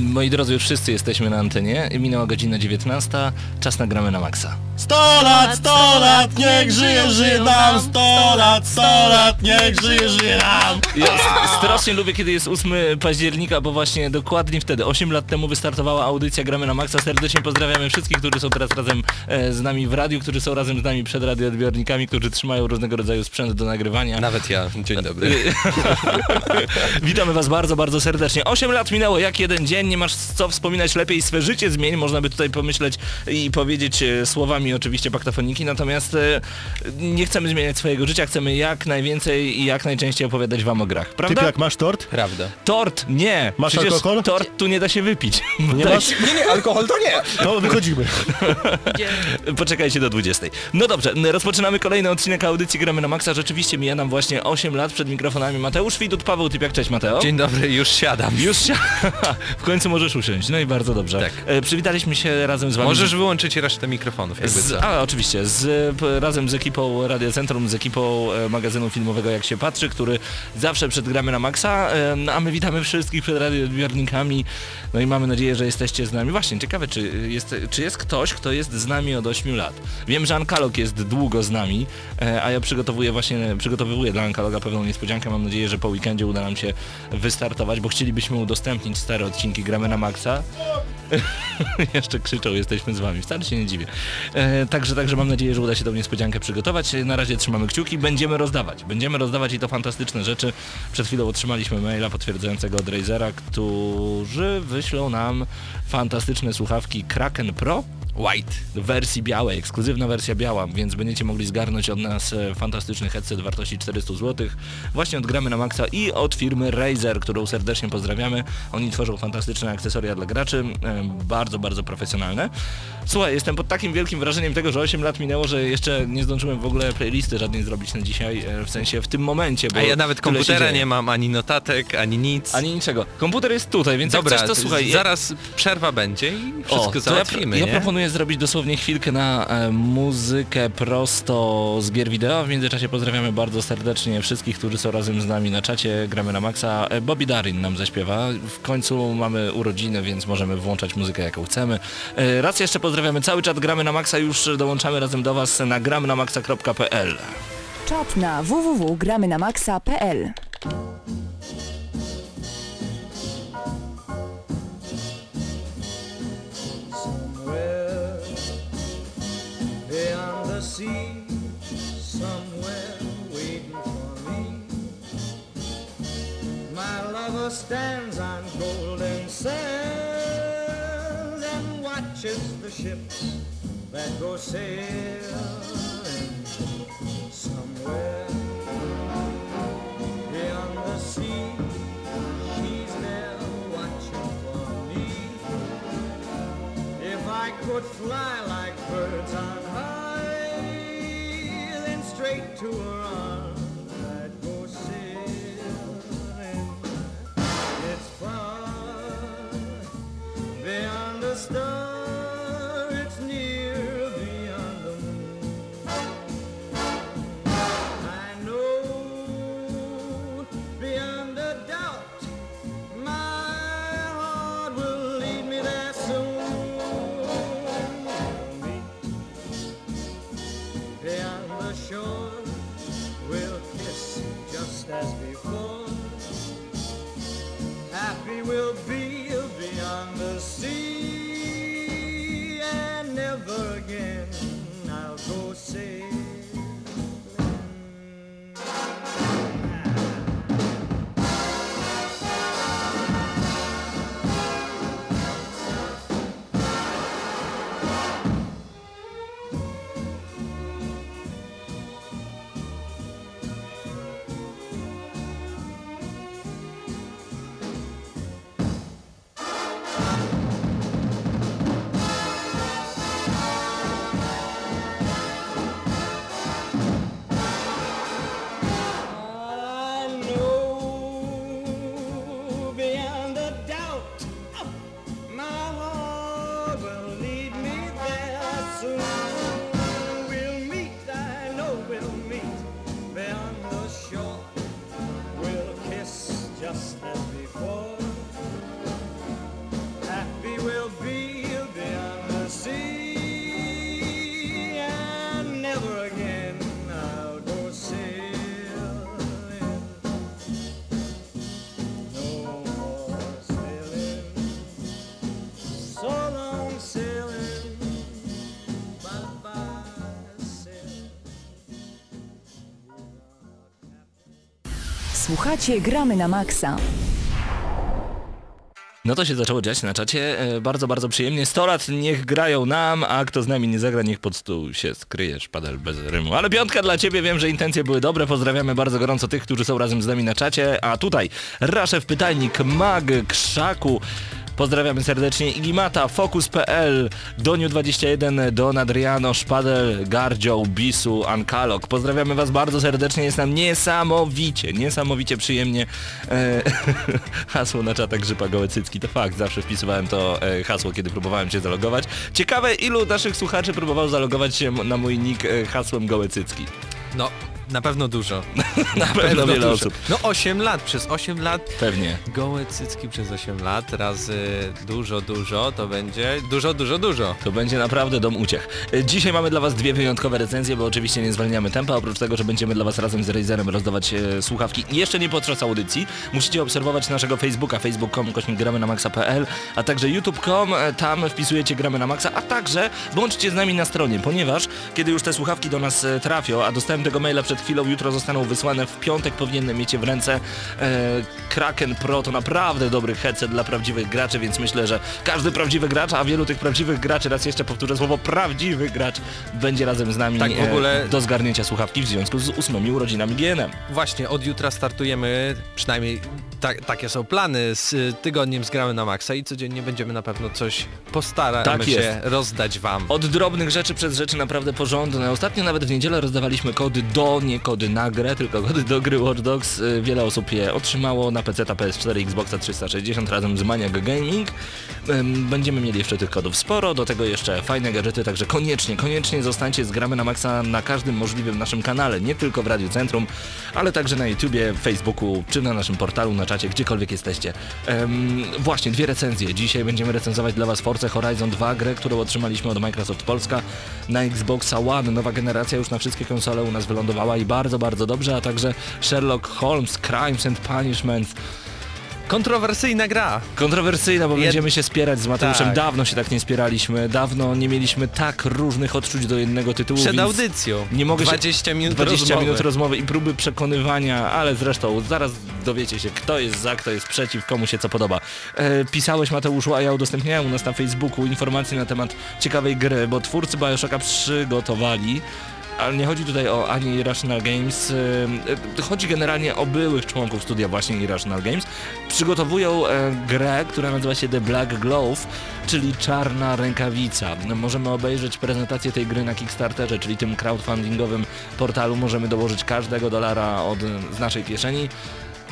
Moi drodzy, już wszyscy jesteśmy na antenie. Minęła godzina 19. Czas na gramy na maksa. 100 lat, 100 lat, niech żyje, żyje nam 100 lat, 100 lat, niech żyje, żyje nam Ja s- strasznie lubię, kiedy jest 8 października, bo właśnie dokładnie wtedy, 8 lat temu wystartowała audycja Gramy na Maxa. Serdecznie pozdrawiamy wszystkich, którzy są teraz razem e, z nami w radiu, którzy są razem z nami przed radioodbiornikami, którzy trzymają różnego rodzaju sprzęt do nagrywania. Nawet ja. Dzień dobry. Witamy Was bardzo, bardzo serdecznie. 8 lat minęło jak jeden dzień, nie masz co wspominać, lepiej swe życie zmień, można by tutaj pomyśleć i powiedzieć e, słowami oczywiście paktafoniki, natomiast e, nie chcemy zmieniać swojego życia, chcemy jak najwięcej i jak najczęściej opowiadać Wam o grach, prawda? jak masz tort? Prawda. Tort, nie! Masz Przecież alkohol? tort tu nie da się wypić. Nie Daj- masz? Nie, nie, alkohol to nie. No wychodzimy. Poczekajcie do 20. No dobrze, rozpoczynamy kolejny odcinek audycji Gramy na Maxa. Rzeczywiście mija nam właśnie 8 lat przed mikrofonami Mateusz Widut, Paweł Typiak, cześć Mateo. Dzień dobry, już siadam. Już się... końcu możesz usiąść, no i bardzo dobrze. Tak. E, przywitaliśmy się razem z wami. Możesz wyłączyć resztę mikrofonów, jakby z, a, oczywiście, z, razem z ekipą Radio Centrum, z ekipą e, magazynu filmowego Jak się patrzy, który zawsze przed gramy na maksa, e, a my witamy wszystkich przed radioodbiornikami, no i mamy nadzieję, że jesteście z nami. Właśnie, ciekawe, czy jest, czy jest ktoś, kto jest z nami od 8 lat. Wiem, że Ankalog jest długo z nami, e, a ja przygotowuję właśnie, przygotowuję dla Ankaloga pewną niespodziankę. Mam nadzieję, że po weekendzie uda nam się wystartować, bo chcielibyśmy udostępnić stare odcinki Gramy na Maxa. Jeszcze krzyczą, jesteśmy z wami. Wcale się nie dziwię. E, także, także mam nadzieję, że uda się tą niespodziankę przygotować. Na razie trzymamy kciuki, będziemy rozdawać. Będziemy rozdawać i to fantastyczne rzeczy. Przed chwilą otrzymaliśmy maila potwierdzającego od Razera, którzy wyślą nam fantastyczne słuchawki Kraken Pro White w wersji białej, ekskluzywna wersja biała, więc będziecie mogli zgarnąć od nas e, fantastyczny headset wartości 400 zł. Właśnie od Gramy na Maxa i od firmy Razer, którą serdecznie pozdrawiamy. Oni tworzą fantastyczne akcesoria dla graczy, e, bardzo, bardzo profesjonalne. Słuchaj, jestem pod takim wielkim wrażeniem tego, że 8 lat minęło, że jeszcze nie zdążyłem w ogóle playlisty żadnej zrobić na dzisiaj, e, w sensie w tym momencie, bo A ja nawet komputera nie mam, ani notatek, ani nic. Ani niczego. Komputer jest tutaj, więc Dobra, jak coś, to słuchaj. zaraz przerwa będzie i wszystko O, załatwimy, ja, ja proponuję zrobić dosłownie chwilkę na e, muzykę prosto z gier wideo. W międzyczasie pozdrawiamy bardzo serdecznie wszystkich, którzy są razem z nami na czacie. Gramy na maksa. E, Bobby Darin nam zaśpiewa. W końcu mamy urodziny, więc możemy włączać muzykę jaką chcemy. E, raz jeszcze pozdrawiamy cały czat Gramy na maksa. Już dołączamy razem do Was na gramynamaxa.pl Czat na www.gramynamaxa.pl sea, somewhere waiting for me. My lover stands on golden sands and watches the ships that go sailing somewhere beyond the sea. She's there watching for me. If I could fly like birds on high, to her arms Słuchacie Gramy na Maxa. No to się zaczęło dziać na czacie. E, Bardzo, bardzo przyjemnie. 100 lat niech grają nam, a kto z nami nie zagra, niech pod stół się skryje, szpadel bez rymu. Ale piątka dla ciebie, wiem, że intencje były dobre. Pozdrawiamy bardzo gorąco tych, którzy są razem z nami na czacie. A tutaj Raszew Pytajnik, Mag, Krzaku. Pozdrawiamy serdecznie Igimata, Focus.pl, Doniu21, Don Adriano, Szpadel, Gardzioł, Bisu, Ankalok. Pozdrawiamy Was bardzo serdecznie, jest nam niesamowicie, niesamowicie przyjemnie. E, hasło na czatach Grzypa Gołe Cycki, to fakt, zawsze wpisywałem to e, hasło, kiedy próbowałem się zalogować. Ciekawe, ilu naszych słuchaczy próbowało zalogować się na mój nick e, hasłem Gołe Cycki. No, na pewno dużo. Na pewno wiele dużo. osób. No 8 lat, przez 8 lat Pewnie. gołe cycki przez 8 lat razy dużo, dużo, to będzie dużo, dużo, dużo. To będzie naprawdę dom uciech. Dzisiaj mamy dla Was dwie wyjątkowe recenzje, bo oczywiście nie zwalniamy tempa, oprócz tego, że będziemy dla Was razem z Razerem rozdawać e, słuchawki. Jeszcze nie podczas audycji. Musicie obserwować naszego Facebooka, facebook.com, kośnik gramy na maxa.pl, a także youtube.com, e, tam wpisujecie gramy na maxa, a także bądźcie z nami na stronie, ponieważ kiedy już te słuchawki do nas e, trafią, a dostałem tego maila przed chwilą, jutro zostaną wysłane, w piątek powinienem mieć je w ręce. E, Kraken Pro to naprawdę dobry headset dla prawdziwych graczy, więc myślę, że każdy prawdziwy gracz, a wielu tych prawdziwych graczy, raz jeszcze powtórzę słowo prawdziwy gracz, będzie razem z nami Tak, w ogóle- e, do zgarnięcia słuchawki w związku z ósmymi urodzinami GNM. Właśnie, od jutra startujemy, przynajmniej tak, takie są plany, z y, tygodniem zgramy na maksa i codziennie będziemy na pewno coś postaramy Tak się jest. rozdać wam. Od drobnych rzeczy przez rzeczy naprawdę porządne. Ostatnio nawet w niedzielę rozdawaliśmy kody do, nie kody na grę, tylko kody do gry Watch Dogs. Y, Wiele osób je otrzymało na PC, PS4, Xboxa 360 razem z Maniac Gaming. Będziemy mieli jeszcze tych kodów sporo, do tego jeszcze fajne gadżety, także koniecznie, koniecznie zostańcie z Gramy na Maxa na każdym możliwym naszym kanale, nie tylko w Radiu Centrum, ale także na YouTubie, Facebooku, czy na naszym portalu, na czacie, gdziekolwiek jesteście. Ym, właśnie, dwie recenzje. Dzisiaj będziemy recenzować dla Was Forza Horizon 2, grę, którą otrzymaliśmy od Microsoft Polska na Xboxa One. Nowa generacja już na wszystkie konsole u nas wylądowała i bardzo, bardzo dobrze, a także Sherlock Holmes, Crimes and Punishments. Kontrowersyjna gra. Kontrowersyjna, bo Jed- będziemy się spierać z Mateuszem. Tak. Dawno się tak nie spieraliśmy, dawno nie mieliśmy tak różnych odczuć do jednego tytułu. Przed audycją. Nie mogę się- 20 minut 20 rozmowy. minut rozmowy i próby przekonywania, ale zresztą zaraz dowiecie się, kto jest za, kto jest przeciw, komu się co podoba. E, pisałeś Mateuszu, a ja udostępniałem u nas na Facebooku informacje na temat ciekawej gry, bo twórcy Bioshocka przygotowali ale nie chodzi tutaj o ani Irrational Games, e, chodzi generalnie o byłych członków studia właśnie Irrational Games. Przygotowują e, grę, która nazywa się The Black Glove, czyli Czarna Rękawica. Możemy obejrzeć prezentację tej gry na Kickstarterze, czyli tym crowdfundingowym portalu. Możemy dołożyć każdego dolara od, z naszej kieszeni,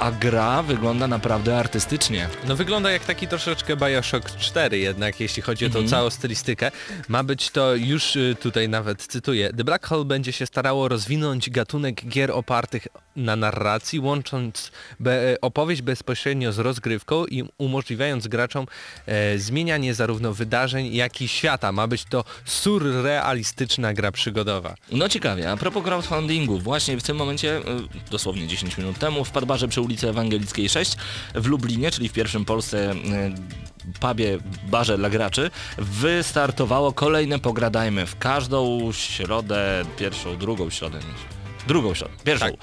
a gra wygląda naprawdę artystycznie. No wygląda jak taki troszeczkę Bioshock 4 jednak, jeśli chodzi o tą Mhm. całą stylistykę. Ma być to już y, tutaj nawet cytuję. The Black Hole będzie się starało rozwinąć gatunek gier opartych na narracji, łącząc be, opowieść bezpośrednio z rozgrywką i umożliwiając graczom e, zmienianie zarówno wydarzeń, jak i świata. Ma być to surrealistyczna gra przygodowa. No ciekawie, a propos crowdfundingu, właśnie w tym momencie, y, dosłownie 10 minut temu, w Padbarze przy ulicy Ewangelickiej 6 w Lublinie, czyli w pierwszym Polsce y, pubie, barze dla graczy, wystartowało kolejne Pogradajmy w każdą środę, pierwszą, drugą środę, drugą środę, pierwszą. Tak.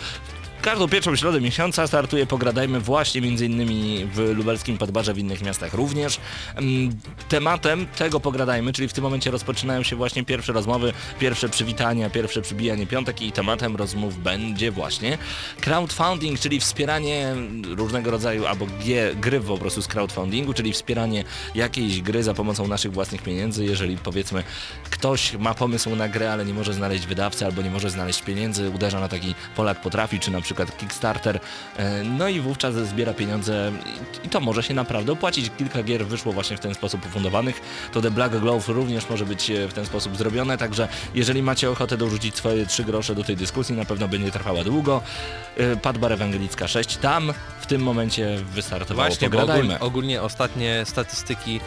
Każdą pierwszą środę miesiąca startuje Pogradajmy właśnie między innymi w lubelskim Podbarze, w innych miastach również. Mm, Tematem tego Pogradajmy, czyli w tym momencie rozpoczynają się właśnie pierwsze rozmowy, pierwsze przywitania, pierwsze przybijanie piątek i tematem rozmów będzie właśnie crowdfunding, czyli wspieranie różnego rodzaju albo gry po prostu z crowdfundingu, czyli wspieranie jakiejś gry za pomocą naszych własnych pieniędzy, jeżeli powiedzmy ktoś ma pomysł na grę, ale nie może znaleźć wydawcy albo nie może znaleźć pieniędzy, uderza na taki Polak potrafi, czy na przykład Kickstarter, e, no i wówczas zbiera pieniądze i- to może się naprawdę opłacić. Kilka gier wyszło właśnie w ten sposób ufundowanych, to The Black Glove również może być e, w ten sposób zrobione, także jeżeli macie ochotę dorzucić swoje trzy grosze do tej dyskusji, na pewno będzie trwała długo. E, Padbar Ewangelicka 6, tam w tym momencie wystartowało Właśnie, ogólnie, ogólnie ostatnie statystyki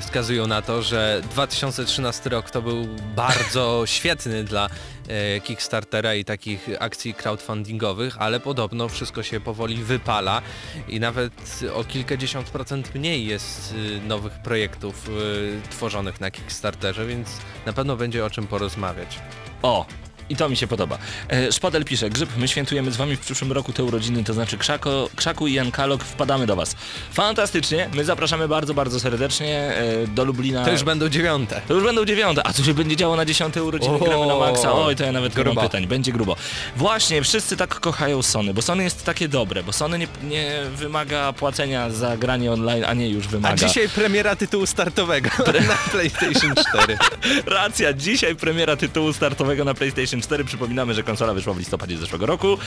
wskazują na to, że 2013 rok to był bardzo świetny dla e, Kickstartera i takich akcji crowdfundingowych, ale podobno wszystko się powoli wypala i nawet o kilkadziesiąt procent mniej jest e, nowych projektów e, tworzonych na Kickstarterze, więc na pewno będzie o czym porozmawiać. O, I to mi się podoba. E, Szpadel pisze, Grzyb, my świętujemy z wami w przyszłym roku te urodziny, to znaczy Krzako, Krzaku i Jan Kalok, wpadamy do was. Fantastycznie, my zapraszamy bardzo, bardzo serdecznie e, do Lublina. To już będą dziewiąte. To już będą dziewiąte, a co się będzie działo na dziesiąte urodziny O, gramy na maksa? Oj, to ja nawet nie mam pytań, będzie grubo. Właśnie, wszyscy tak kochają Sony, bo Sony jest takie dobre, bo Sony nie, nie wymaga płacenia za granie online, a nie już wymaga. A dzisiaj premiera tytułu startowego na PlayStation 4. Racja, dzisiaj premiera tytułu startowego na PlayStation 4. Przypominamy, że konsola wyszła w listopadzie zeszłego roku.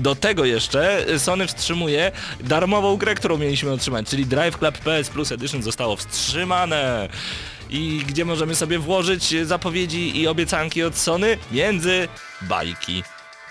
Do tego jeszcze Sony wstrzymuje darmową grę, którą mieliśmy otrzymać, czyli Drive Club PS Plus Edition zostało wstrzymane. I gdzie możemy sobie włożyć zapowiedzi i obiecanki od Sony? Między bajki.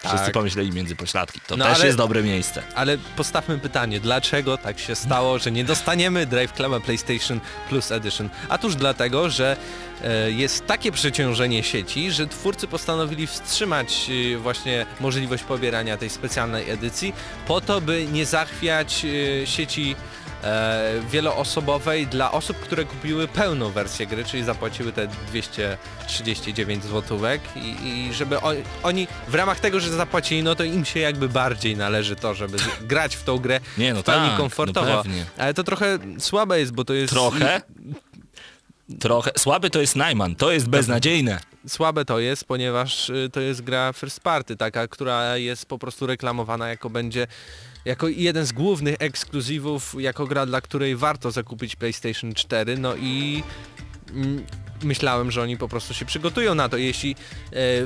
Wszyscy Tak. pomyśleli między pośladki. To No też ale- jest dobre miejsce. Ale postawmy pytanie, dlaczego tak się stało, że nie dostaniemy Drive Cluba PlayStation Plus Edition? Otóż dlatego, że e, jest takie przeciążenie sieci, że twórcy postanowili wstrzymać e, właśnie możliwość pobierania tej specjalnej edycji po to, by nie zachwiać e, sieci e, wieloosobowej dla osób, które kupiły pełną wersję gry, czyli zapłaciły te 239 złotówek i, i żeby oni, oni w ramach tego, że zapłacili, no to im się jakby bardziej należy to, żeby grać w tą grę Nie, no w pełni tak, komfortowo. no pewnie. Ale to trochę słabe jest, bo to jest... Trochę? Trochę. Słaby to jest Najman, to jest beznadziejne. Słabe to jest, ponieważ y, to jest gra first party, taka, która jest po prostu reklamowana jako będzie jako jeden z głównych ekskluzywów, jako gra, dla której warto zakupić PlayStation 4, no i mm, myślałem, że oni po prostu się przygotują na to. Jeśli e,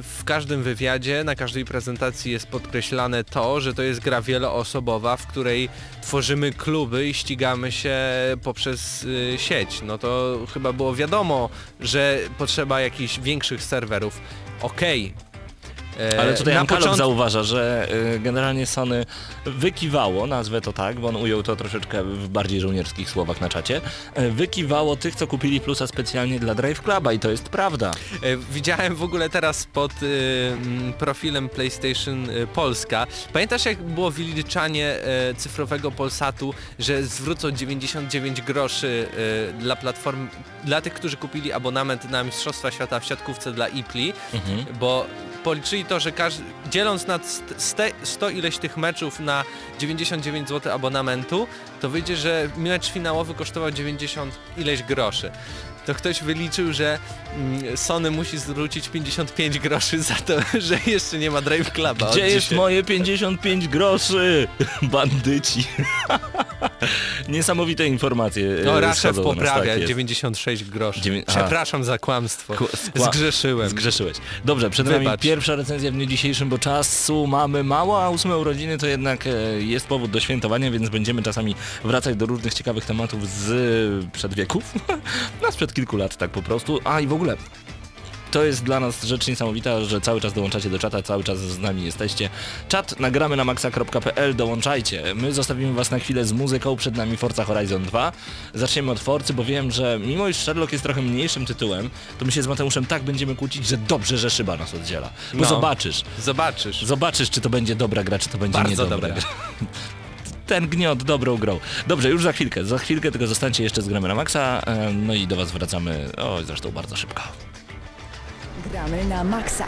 w każdym wywiadzie, na każdej prezentacji jest podkreślane to, że to jest gra wieloosobowa, w której tworzymy kluby i ścigamy się poprzez y, sieć, no to chyba było wiadomo, że potrzeba jakichś większych serwerów. Okej. E, Ale tutaj początku- zauważa, że y, generalnie Sony wykiwało, nazwę to tak, bo on ujął to troszeczkę w bardziej żołnierskich słowach na czacie, y, wykiwało tych, co kupili plusa specjalnie dla Drive Cluba i to jest prawda. E, Widziałem w ogóle teraz pod y, profilem PlayStation Polska. Pamiętasz jak było wyliczanie e, cyfrowego Polsatu, że zwrócą 99 groszy y, dla platform, dla tych, którzy kupili abonament na Mistrzostwa Świata w siatkówce dla IPLI, bo policzyli to, że każdy, dzieląc na st- ste- 100 ileś tych meczów na 99 zł abonamentu, to wyjdzie, że mecz finałowy kosztował 90 ileś groszy. To ktoś wyliczył, że mm, Sony musi zwrócić 55 groszy za to, że jeszcze nie ma Drive Cluba. Gdzie jest moje 55 groszy? Bandyci. Niesamowite informacje. y, No Raszew poprawia, tak jest. 96 groszy. Dziewię-. Przepraszam za kłamstwo. Skła- Zgrzeszyłem. Zgrzeszyłeś. Dobrze, przed nami Wybacz. pierwsza recenzja w dniu dzisiejszym, bo czasu mamy mało, a ósme urodziny to jednak e, jest powód do świętowania, więc będziemy czasami wracać do różnych ciekawych tematów z przedwieków. no sprzed kilku lat tak po prostu. A i w ogóle to jest dla nas rzecz niesamowita, że cały czas dołączacie do czata, cały czas z nami jesteście. Czat nagramy na maxa.pl, dołączajcie. My zostawimy was na chwilę z muzyką, przed nami Forza Horizon 2. Zaczniemy od Forcy, bo wiem, że mimo iż Sherlock jest trochę mniejszym tytułem, to my się z Mateuszem tak będziemy kłócić, że dobrze, że szyba nas oddziela. Bo No. zobaczysz, Zobaczysz. zobaczysz czy to będzie dobra gra, czy to będzie Bardzo niedobra dobra. gra. Ten gniot dobrą grą. Dobrze, już za chwilkę, za chwilkę tylko zostańcie jeszcze z gramy na maksa, em, no i do was wracamy, o zresztą bardzo szybko. Gramy na maksa.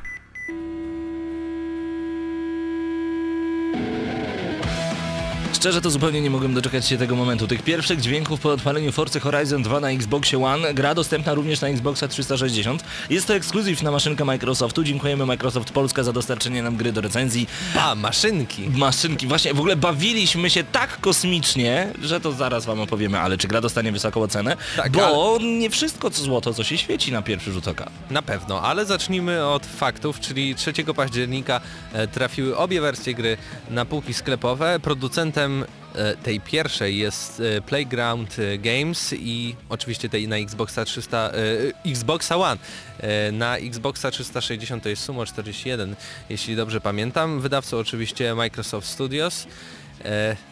Szczerze to zupełnie nie mogłem doczekać się tego momentu. Tych pierwszych dźwięków po odpaleniu Forza Horizon 2 na Xboxie One. Gra dostępna również na Xboxa 360. Jest to ekskluzyw na maszynkę Microsoftu. Dziękujemy Microsoft Polska za dostarczenie nam gry do recenzji. A, maszynki. Maszynki, właśnie w ogóle bawiliśmy się tak kosmicznie, że to zaraz wam opowiemy, ale czy gra dostanie wysoką ocenę? Tak, Bo nie wszystko co złoto, co się świeci na pierwszy rzut oka. Na pewno, ale zacznijmy od faktów, czyli 3 października e, trafiły obie wersje gry na półki sklepowe. Producentem e, tej pierwszej jest e, Playground e, Games i oczywiście tej na Xboxa 300, e, Xboxa One. Na Xboxa 360 to jest Sumo 41, jeśli dobrze pamiętam. Wydawcą oczywiście Microsoft Studios.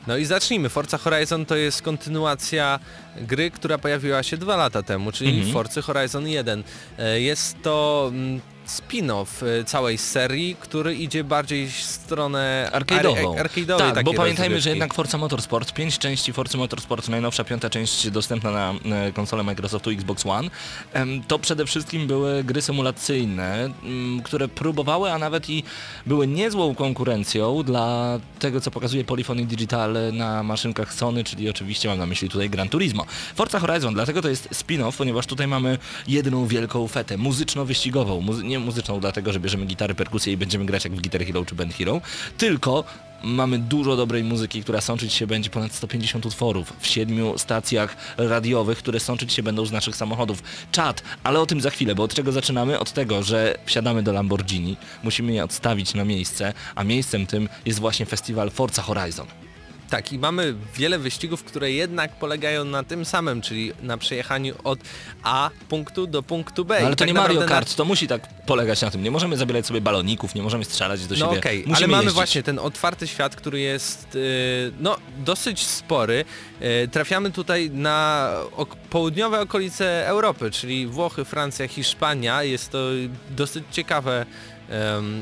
No i zacznijmy. Forza Horizon to jest kontynuacja gry, która pojawiła się dwa lata temu, czyli Mhm. Forza Horizon 1. E, Jest to mm, spin-off e, całej serii, który idzie bardziej w stronę Arcade'ową. ar- arcade'owej tak, bo pamiętajmy, rozgrywki. że jednak Forza Motorsport, pięć części Forza Motorsport, najnowsza piąta część dostępna na e, konsolę Microsoftu Xbox One, to przede wszystkim były gry symulacyjne, m, które próbowały, a nawet i były niezłą konkurencją dla tego, co pokazuje Polyphony Digital na maszynkach Sony, czyli oczywiście mam na myśli tutaj Gran Turismo. Forza Horizon, dlatego to jest spin-off, ponieważ tutaj mamy jedną wielką fetę, muzyczno-wyścigową, Muzy nie muzyczną dlatego, że bierzemy gitary, perkusję i będziemy grać jak w Guitar Hero czy Band Hero, tylko mamy dużo dobrej muzyki, która sączyć się będzie ponad 150 utworów w siedmiu stacjach radiowych, które sączyć się będą z naszych samochodów. Czad, ale o tym za chwilę, bo od czego zaczynamy? Od tego, że wsiadamy do Lamborghini, musimy je odstawić na miejsce, a miejscem tym jest właśnie festiwal Forza Horizon. Tak, i mamy wiele wyścigów, które jednak polegają na tym samym, czyli na przejechaniu od A punktu do punktu B. No, I ale to tak nie Mario naprawdę na- Kart, to musi tak polegać na tym. Nie możemy zabierać sobie baloników, nie możemy strzelać do No siebie. okej, Musimy ale mamy jeździć. właśnie ten otwarty świat, który jest yy, no dosyć spory. Yy, trafiamy tutaj na ok południowe okolice Europy, czyli Włochy, Francja, Hiszpania. Jest to dosyć ciekawe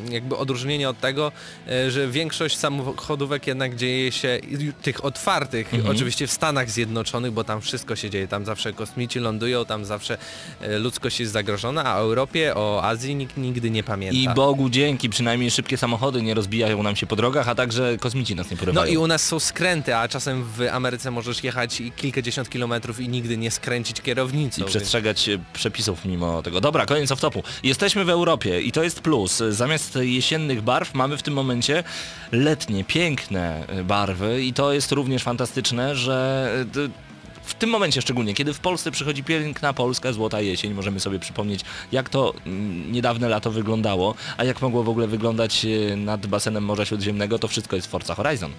jakby odróżnienie od tego, e, że większość samochodówek jednak dzieje się tych otwartych, Mhm. oczywiście w Stanach Zjednoczonych, bo tam wszystko się dzieje, tam zawsze kosmici lądują, tam zawsze e, ludzkość jest zagrożona, a o Europie, o Azji nikt nigdy nie pamięta. I Bogu dzięki, przynajmniej szybkie samochody nie rozbijają nam się po drogach, a także kosmici nas nie No porywają. i u nas są skręty, a czasem w Ameryce możesz jechać i kilkadziesiąt kilometrów i nigdy nie skręcić kierownicą. I przestrzegać e, przepisów mimo tego. Dobra, koniec off-topu. Jesteśmy w Europie i to jest plus. Zamiast jesiennych barw mamy w tym momencie letnie, piękne e, barwy i to jest również fantastyczne, że e, w tym momencie szczególnie, kiedy w Polsce przychodzi piękna polska złota jesień, możemy sobie przypomnieć, jak to niedawne lato wyglądało, a jak mogło w ogóle wyglądać e, nad basenem Morza Śródziemnego, to wszystko jest Forza Horizon.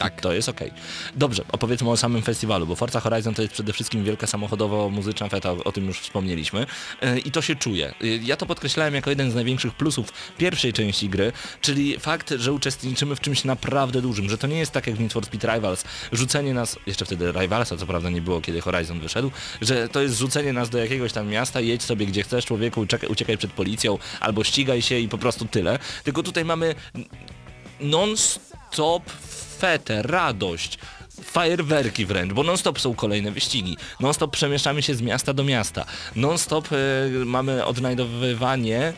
Tak, to jest okej. Dobrze, opowiedzmy o samym festiwalu, bo Forza Horizon to jest przede wszystkim wielka samochodowo-muzyczna feta, o, tym już wspomnieliśmy. Yy, I to się czuje. Yy, Ja to podkreślałem jako jeden z największych plusów pierwszej części gry, czyli fakt, że uczestniczymy w czymś naprawdę dużym, że to nie jest tak jak w Need for Speed Rivals, rzucenie nas, jeszcze wtedy Rivalsa co prawda nie było, kiedy Horizon wyszedł, że to jest rzucenie nas do jakiegoś tam miasta, jedź sobie gdzie chcesz człowieku, uciekaj przed policją, albo ścigaj się i po prostu tyle. Tylko tutaj mamy non-stop fetę, radość, fajerwerki wręcz, bo non-stop są kolejne wyścigi, non-stop przemieszczamy się z miasta do miasta, non-stop e, mamy odnajdowywanie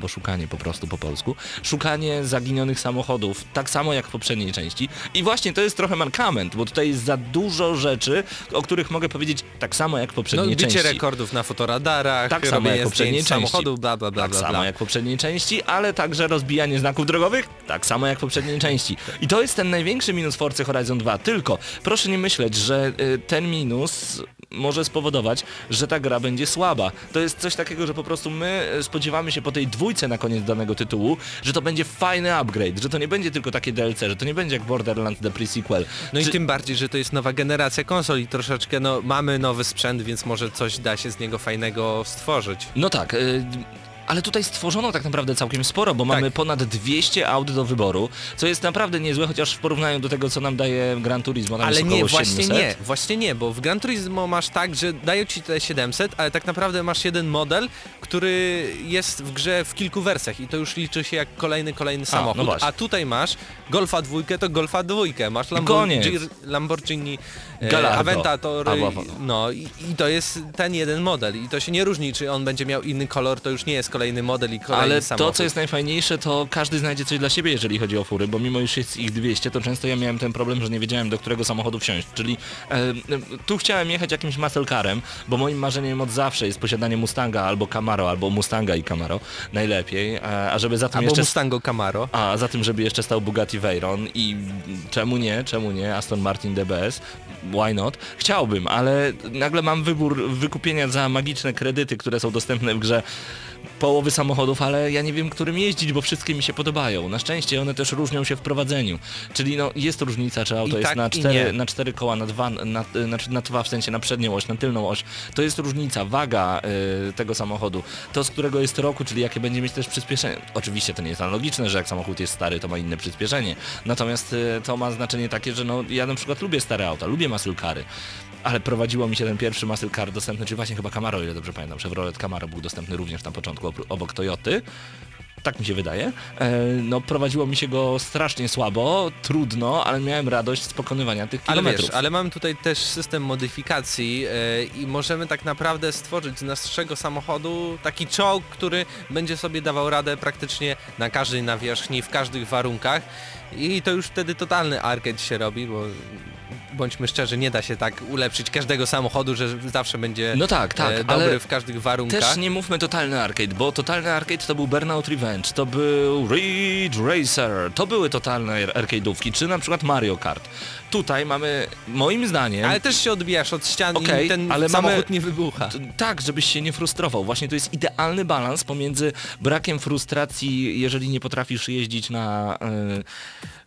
bo szukanie po prostu po polsku, szukanie zaginionych samochodów, tak samo jak w poprzedniej części. I właśnie to jest trochę mankament, bo tutaj jest za dużo rzeczy, o których mogę powiedzieć tak samo jak w no, poprzedniej bicie części. rekordów na fotoradarach, Tak samo jak w poprzedniej części. samochodów, bla bla bla tak samo jak w poprzedniej części, ale także rozbijanie znaków drogowych, tak samo jak w poprzedniej części. I to jest ten największy minus Forcy Horizon 2. Tylko proszę nie myśleć, że y, ten minus może spowodować, że ta gra będzie słaba. To jest coś takiego, że po prostu my y, spodziewamy się po tej dwójce na koniec danego tytułu, że to będzie fajny upgrade, że to nie będzie tylko takie DLC, że to nie będzie jak Borderlands The Pre-Sequel. No i tym bardziej, że to jest nowa generacja konsol i troszeczkę no mamy nowy sprzęt, więc może coś da się z niego fajnego stworzyć. No tak, y, ale tutaj stworzono tak naprawdę całkiem sporo, bo mamy ponad 200 aut do wyboru, co jest naprawdę niezłe, chociaż w porównaniu do tego, co nam daje Gran Turismo, tam Ale jest nie, właśnie 700. nie, właśnie nie, bo w Gran Turismo masz tak, że dają ci te 700, ale tak naprawdę masz jeden model, który jest w grze w kilku wersjach i to już liczy się jak kolejny, kolejny no samochód. właśnie. A, tutaj masz Golfa dwójkę, to Golfa dwójkę, masz. Lamborghini, Lamborghini e, Gallardo. Aventador, Albo- no i, i to jest ten jeden model i to się nie różni, czy on będzie miał inny kolor, to już nie jest kolor kolejny model i kolejny Ale samochód. to, co jest najfajniejsze, to każdy znajdzie coś dla siebie, jeżeli chodzi o fury, bo mimo już jest ich 200, to często ja miałem ten problem, że nie wiedziałem, do którego samochodu wsiąść. Czyli e, e, tu chciałem jechać jakimś muscle carem, bo moim marzeniem od zawsze jest posiadanie Mustanga albo Camaro, albo Mustanga i Camaro, najlepiej, e, a żeby za tym Albo jeszcze... Mustango Camaro. A za tym, żeby jeszcze stał Bugatti Veyron i czemu nie, czemu nie, Aston Martin DBS, why not? Chciałbym, ale nagle mam wybór wykupienia za magiczne kredyty, które są dostępne w grze połowy samochodów, ale ja nie wiem, którym jeździć, bo wszystkie mi się podobają. Na szczęście one też różnią się w prowadzeniu. Czyli no jest różnica, czy auto I jest tak, na, cztery, na cztery koła, na dwa, na, na, na dwa w sensie na przednią oś, na tylną oś. To jest różnica, waga y, tego samochodu. To z którego jest roku, czyli jakie będzie mieć też przyspieszenie. Oczywiście to nie jest analogiczne, że jak samochód jest stary, to ma inne przyspieszenie. Natomiast y, to ma znaczenie takie, że no ja na przykład lubię stare auta, lubię muscle cary. Ale prowadziło mi się ten pierwszy muscle car dostępny, czy właśnie chyba Camaro, ile dobrze pamiętam. Chevrolet Camaro był dostępny również na początku obok Toyoty. Tak mi się wydaje. E, no prowadziło mi się go strasznie słabo, trudno, ale miałem radość z pokonywania tych Ale kilometrów. wiesz, ale mamy tutaj też system modyfikacji e, i możemy tak naprawdę stworzyć z naszego samochodu taki czołg, który będzie sobie dawał radę praktycznie na każdej nawierzchni, w każdych warunkach i to już wtedy totalny arcade się robi, bo bądźmy szczerzy, nie da się tak ulepszyć każdego samochodu, że zawsze będzie No tak, tak, e, dobry w każdych warunkach. Też nie mówmy totalny arcade, bo totalny arcade to był Burnout Revenge, to był Ridge Racer, to były totalne arcade'ówki, czy na przykład Mario Kart. Tutaj mamy, moim zdaniem... Ale też się odbijasz od ścian Okej, i ten ale samochód mamy- nie wybucha. Tak, żebyś się nie frustrował. Właśnie to jest idealny balans pomiędzy brakiem frustracji, jeżeli nie potrafisz jeździć na, y,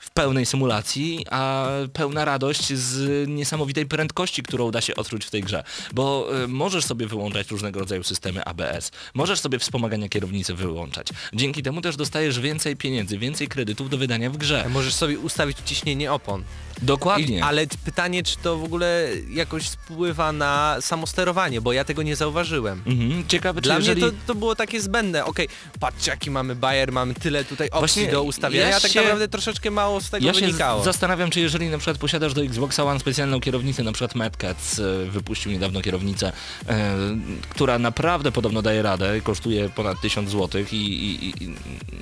w pełnej symulacji, a pełna radość z niesamowitej prędkości, którą da się odczuć w tej grze. Bo y, możesz sobie wyłączać różnego rodzaju systemy ABS, możesz sobie wspomagania kierownicy wyłączać. Dzięki temu też dostajesz więcej pieniędzy, więcej kredytów do wydania w grze. Możesz sobie ustawić ciśnienie opon. Dokładnie. I, ale pytanie, czy to w ogóle jakoś wpływa na samosterowanie, bo ja tego nie zauważyłem. Mhm. Ciekawe, czy Dla jeżeli... mnie to, to było takie zbędne. Okej, patrzcie jaki mamy bajer, mamy tyle tutaj opcji Właśnie do ustawienia, ja a tak się- naprawdę troszeczkę mało z tego Ja się wynikało. z- zastanawiam, czy jeżeli na przykład posiadasz do Xboxa One specjalną kierownicę, na przykład Mad Cats e, wypuścił niedawno kierownicę, e, która naprawdę podobno daje radę, kosztuje ponad 1000 zł i, i, i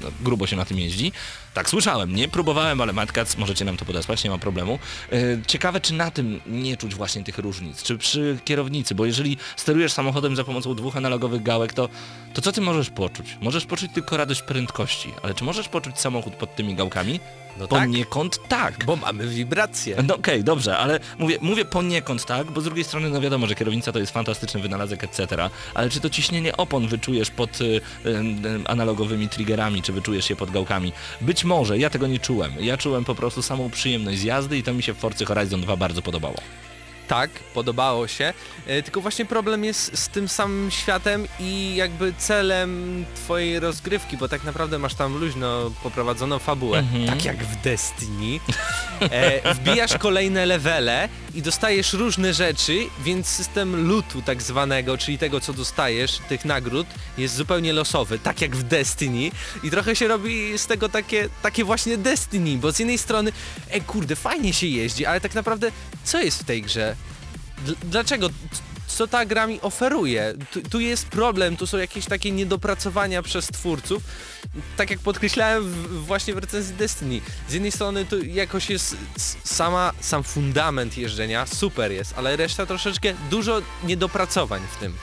no, grubo się na tym jeździ. Tak słyszałem, nie próbowałem, ale Mad Cats możecie nam to podesłać, nie ma problemu. E, ciekawe, czy na tym nie czuć właśnie tych różnic, czy przy kierownicy, bo jeżeli sterujesz samochodem za pomocą dwóch analogowych gałek, to, to co ty możesz poczuć? Możesz poczuć tylko radość prędkości, ale czy możesz poczuć samochód pod tymi gałkami? No tak, Poniekąd tak. bo mamy wibracje. No okej, dobrze, ale mówię, mówię poniekąd tak, bo z drugiej strony no wiadomo, że kierownica to jest fantastyczny wynalazek, etc. Ale czy to ciśnienie opon wyczujesz pod y, y, analogowymi triggerami, czy wyczujesz je pod gałkami? Być może, ja tego nie czułem. Ja czułem po prostu samą przyjemność z jazdy i to mi się w Forcy Horizon 2 bardzo podobało. Tak, podobało się. E, tylko właśnie problem jest z tym samym światem i jakby celem twojej rozgrywki, bo tak naprawdę masz tam luźno poprowadzoną fabułę, Mhm. tak jak w Destiny. E, wbijasz kolejne levele i dostajesz różne rzeczy, więc system lootu tak zwanego, czyli tego co dostajesz, tych nagród, jest zupełnie losowy, tak jak w Destiny i trochę się robi z tego takie, takie właśnie Destiny, bo z jednej strony, e kurde, fajnie się jeździ, ale tak naprawdę co jest w tej grze? Dl- Dlaczego? Co ta gra mi oferuje? Tu, tu jest problem, tu są jakieś takie niedopracowania przez twórców. Tak jak podkreślałem w, właśnie w recenzji Destiny. Z jednej strony tu jakoś jest sama, sam fundament jeżdżenia, super jest, ale reszta troszeczkę dużo niedopracowań w tym.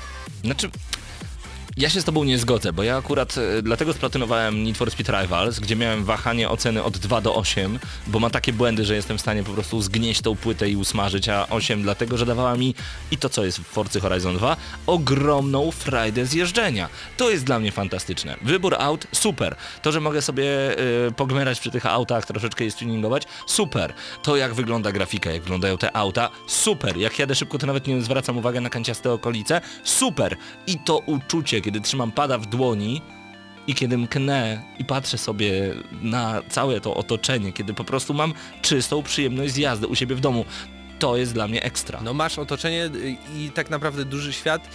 Znaczy, ja się z tobą nie zgodzę, bo ja akurat e, dlatego splatynowałem Need for Speed Rivals, gdzie miałem wahanie oceny od 2 do 8, bo ma takie błędy, że jestem w stanie po prostu zgnieść tą płytę i usmażyć, a 8 dlatego, że dawała mi i to co jest w Forcy Horizon 2, ogromną frajdę z jeżdżenia. To jest dla mnie fantastyczne. Wybór aut, super. To, że mogę sobie y, pogmerać przy tych autach, troszeczkę je tuningować, super. To jak wygląda grafika, jak wyglądają te auta, super. Jak jadę szybko, to nawet nie zwracam uwagi na kanciaste okolice, super. I to uczucie, kiedy trzymam pada w dłoni i kiedy mknę i patrzę sobie na całe to otoczenie, kiedy po prostu mam czystą przyjemność z jazdy u siebie w domu, to jest dla mnie ekstra. No masz otoczenie i tak naprawdę duży świat,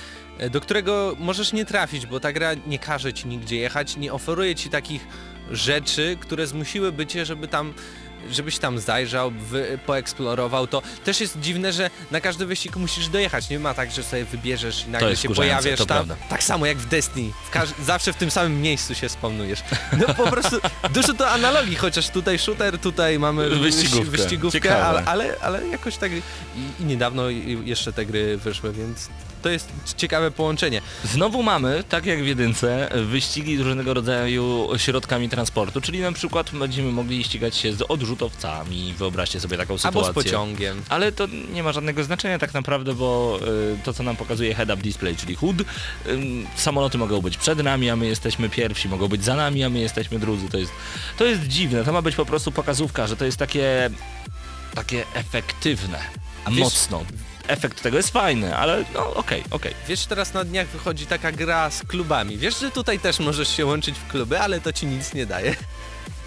do którego możesz nie trafić, bo ta gra nie każe ci nigdzie jechać, nie oferuje ci takich rzeczy, które zmusiłyby cię, żeby tam żebyś tam zajrzał, wy, poeksplorował to. Też jest dziwne, że na każdy wyścig musisz dojechać. Nie ma tak, że sobie wybierzesz i nagle się pojawiasz to tam. prawda. Tak samo jak w Destiny. W zawsze w tym samym miejscu się spawnujesz. No po prostu dużo to analogii, chociaż tutaj shooter, tutaj mamy Wyścigówkę. wyścigówkę ale, ale, ale jakoś tak i, i niedawno jeszcze te gry wyszły, więc to jest ciekawe połączenie. Znowu mamy, tak jak w jedynce, wyścigi różnego rodzaju środkami transportu, czyli na przykład będziemy mogli ścigać się z odrzutowcami, wyobraźcie sobie taką sytuację. Albo z pociągiem. Ale to nie ma żadnego znaczenia tak naprawdę, bo y, to co nam pokazuje head-up display, czyli HUD, ym, samoloty mogą być przed nami, a my jesteśmy pierwsi, mogą być za nami, a my jesteśmy drudzy. To jest, to jest dziwne, to ma być po prostu pokazówka, że to jest takie, takie efektywne, wiesz- mocno. Efekt tego jest fajny, ale no okej, okej. Wiesz, teraz na dniach wychodzi taka gra z klubami. Wiesz, że tutaj też możesz się łączyć w kluby, ale to ci nic nie daje.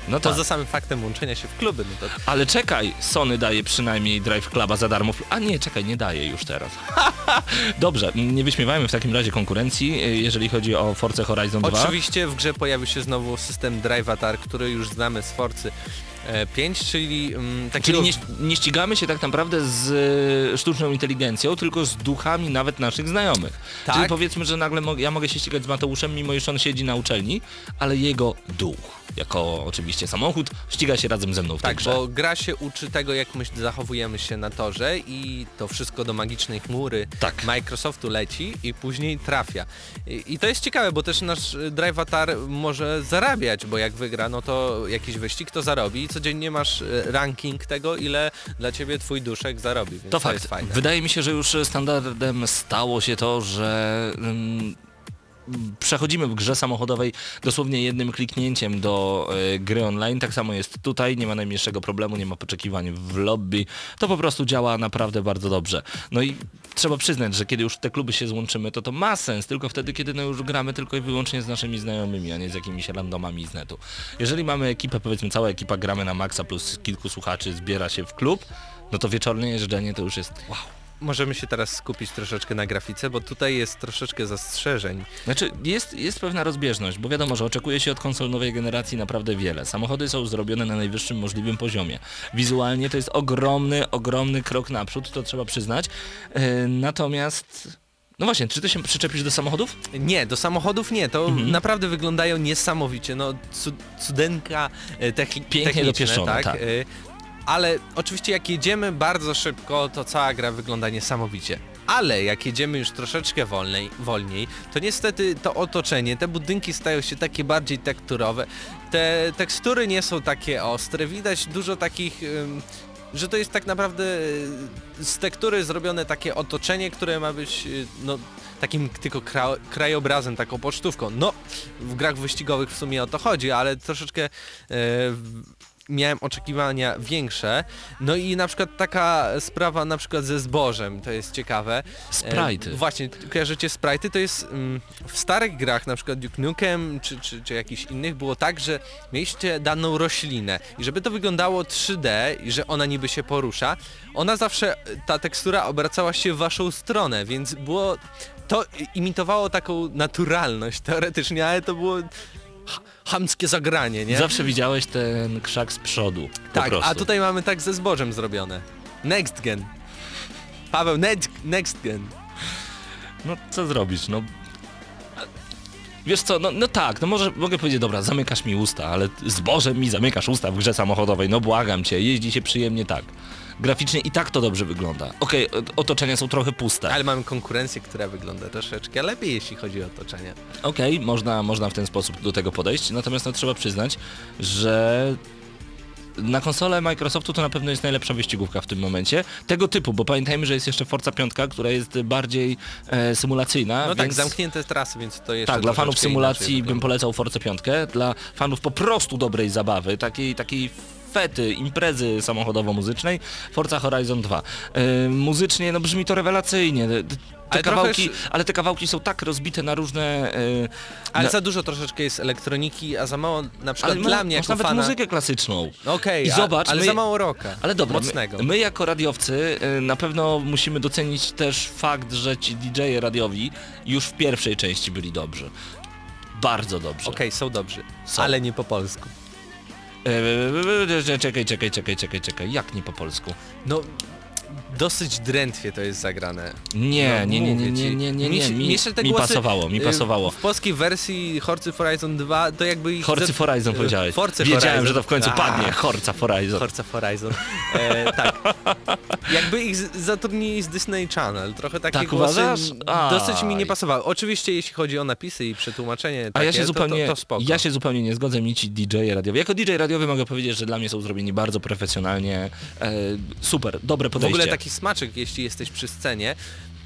No To tak. za samym faktem łączenia się w kluby, no to Ale czekaj, Sony daje przynajmniej Drive Cluba za darmo. A nie, czekaj, nie daje już teraz. Dobrze, nie wyśmiewajmy w takim razie konkurencji, y, jeżeli chodzi o Forza Horizon 2. Oczywiście w grze pojawił się znowu system Drive Atar, który już znamy z Forcy 5, czyli mm, takiego... Czyli nie, nie ścigamy się tak naprawdę z y, sztuczną inteligencją, tylko z duchami nawet naszych znajomych. Tak. Czyli powiedzmy, że nagle mo- ja mogę się ścigać z Mateuszem, mimo iż on siedzi na uczelni, ale jego duch, jako oczywiście samochód, ściga się razem ze mną w tej Tak, grze. bo gra się uczy tego, jak my zachowujemy się na torze i to wszystko do magicznej chmury Tak. Microsoftu leci i później trafia. I, I to jest ciekawe, bo też nasz y, Drive Atar może zarabiać, bo jak wygra, no to jakiś wyścig to zarobi codziennie masz y, ranking tego, ile dla ciebie twój duszek zarobi, To to, fakt. Wydaje mi się, że już standardem stało się to, że mm, przechodzimy w grze samochodowej dosłownie jednym kliknięciem do e, gry online. Tak samo jest tutaj, nie ma najmniejszego problemu, nie ma poczekiwań w lobby. To po prostu działa naprawdę bardzo dobrze. No i trzeba przyznać, że kiedy już te kluby się złączymy, to to ma sens, tylko wtedy, kiedy no już gramy tylko i wyłącznie z naszymi znajomymi, a nie z jakimiś randomami z netu. Jeżeli mamy ekipę, powiedzmy cała ekipa gramy na maksa plus kilku słuchaczy zbiera się w klub, no to wieczorne jeżdżenie to już jest wow. Możemy się teraz skupić troszeczkę na grafice, bo tutaj jest troszeczkę zastrzeżeń. Znaczy, jest, jest pewna rozbieżność, bo wiadomo, że oczekuje się od konsol nowej generacji naprawdę wiele. Samochody są zrobione na najwyższym możliwym poziomie. Wizualnie to jest ogromny, ogromny krok naprzód, to trzeba przyznać. Yy, natomiast... No właśnie, czy ty się przyczepisz do samochodów? Nie, do samochodów nie, to Mhm. naprawdę wyglądają niesamowicie, no cu cudenka e, techni Pięknie dopieszczone, tak? tak. E, Ale oczywiście jak jedziemy bardzo szybko, to cała gra wygląda niesamowicie. Ale jak jedziemy już troszeczkę wolniej, wolniej, to niestety to otoczenie, te budynki stają się takie bardziej tekturowe, te tekstury nie są takie ostre, widać dużo takich... że to jest tak naprawdę y, z tektury zrobione takie otoczenie, które ma być y, no, takim tylko kra krajobrazem, taką pocztówką. No, w grach wyścigowych w sumie o to chodzi, ale troszeczkę e, miałem oczekiwania większe. No i na przykład taka sprawa na przykład ze zbożem, to jest ciekawe. Sprite'y. E, właśnie, kojarzycie Sprite'y, to jest mm, w starych grach, na przykład Duke Nukem czy, czy, czy jakichś innych, było tak, że mieliście daną roślinę i żeby to wyglądało 3D i że ona niby się porusza, ona zawsze, ta tekstura obracała się w waszą stronę, więc było, to imitowało taką naturalność teoretycznie, ale to było chamskie zagranie, nie? Zawsze widziałeś ten krzak z przodu. tak, a tutaj mamy tak ze zbożem zrobione. Next gen. Paweł, next, next gen. No co zrobisz, no... Wiesz co, no, no tak, no może mogę powiedzieć, dobra, zamykasz mi usta, ale z Bożem mi zamykasz usta w grze samochodowej, no błagam cię, jeździ się przyjemnie tak. Graficznie i tak to dobrze wygląda. Okej, o- otoczenia są trochę puste. Ale mamy konkurencję, która wygląda troszeczkę lepiej, jeśli chodzi o otoczenie. Okej, można, można w ten sposób do tego podejść, natomiast no, trzeba przyznać, że na konsolę Microsoftu to na pewno jest najlepsza wyścigówka w tym momencie. Tego typu, bo pamiętajmy, że jest jeszcze Forza 5, która jest bardziej e, symulacyjna. No tak, więc... zamknięte trasy, więc to jeszcze Tak, dla fanów symulacji bym polecał Force 5, dla fanów po prostu dobrej zabawy, takiej, takiej fety, imprezy samochodowo-muzycznej, Forza Horizon 2. Yy, muzycznie no brzmi to rewelacyjnie. Te, Ale kawałki, ale te kawałki są tak rozbite na różne... Yy, Ale na, za dużo troszeczkę jest elektroniki, a za mało na przykład ale dla mnie jako nawet fana... muzykę klasyczną. Okej, I a- zobacz, ale my- za mało rocka. Ale dobra, Mocnego. my, my jako radiowcy y, na pewno musimy docenić też fakt, że ci DJ-e radiowi już w pierwszej części byli dobrzy. Bardzo dobrzy. Okej, są dobrzy, Są. ale nie po polsku. E, Czekaj, czekaj, czekaj, czekaj, czekaj. Jak nie po polsku? No, dosyć drętwie to jest zagrane. Nie, No, nie, nie, nie, mówię nie, ci. nie, nie, nie. się- Mi, się te mi głosy, pasowało, mi y, pasowało. W polskiej wersji Horcy Horizon 2 to jakby... ich Horcy za- Horizon y, powiedziałeś. Forcy Wiedziałem, Horizon. że to w końcu A, padnie. Horca Horizon. Forza Horizon. E, tak. Jakby ich z- zatrudnili z Disney Channel. Trochę takie Tak głosy uważasz? dosyć mi nie pasowały. Oczywiście jeśli chodzi o napisy i przetłumaczenie A takie, ja się to- zupełnie, to, to, spoko. ja się zupełnie nie zgodzę, mi ci DJ radiowi. Jako DJ radiowy mogę powiedzieć, że dla mnie są zrobieni bardzo profesjonalnie. E, super, dobre W podejście. ogóle taki smaczek, jeśli jesteś przy scenie,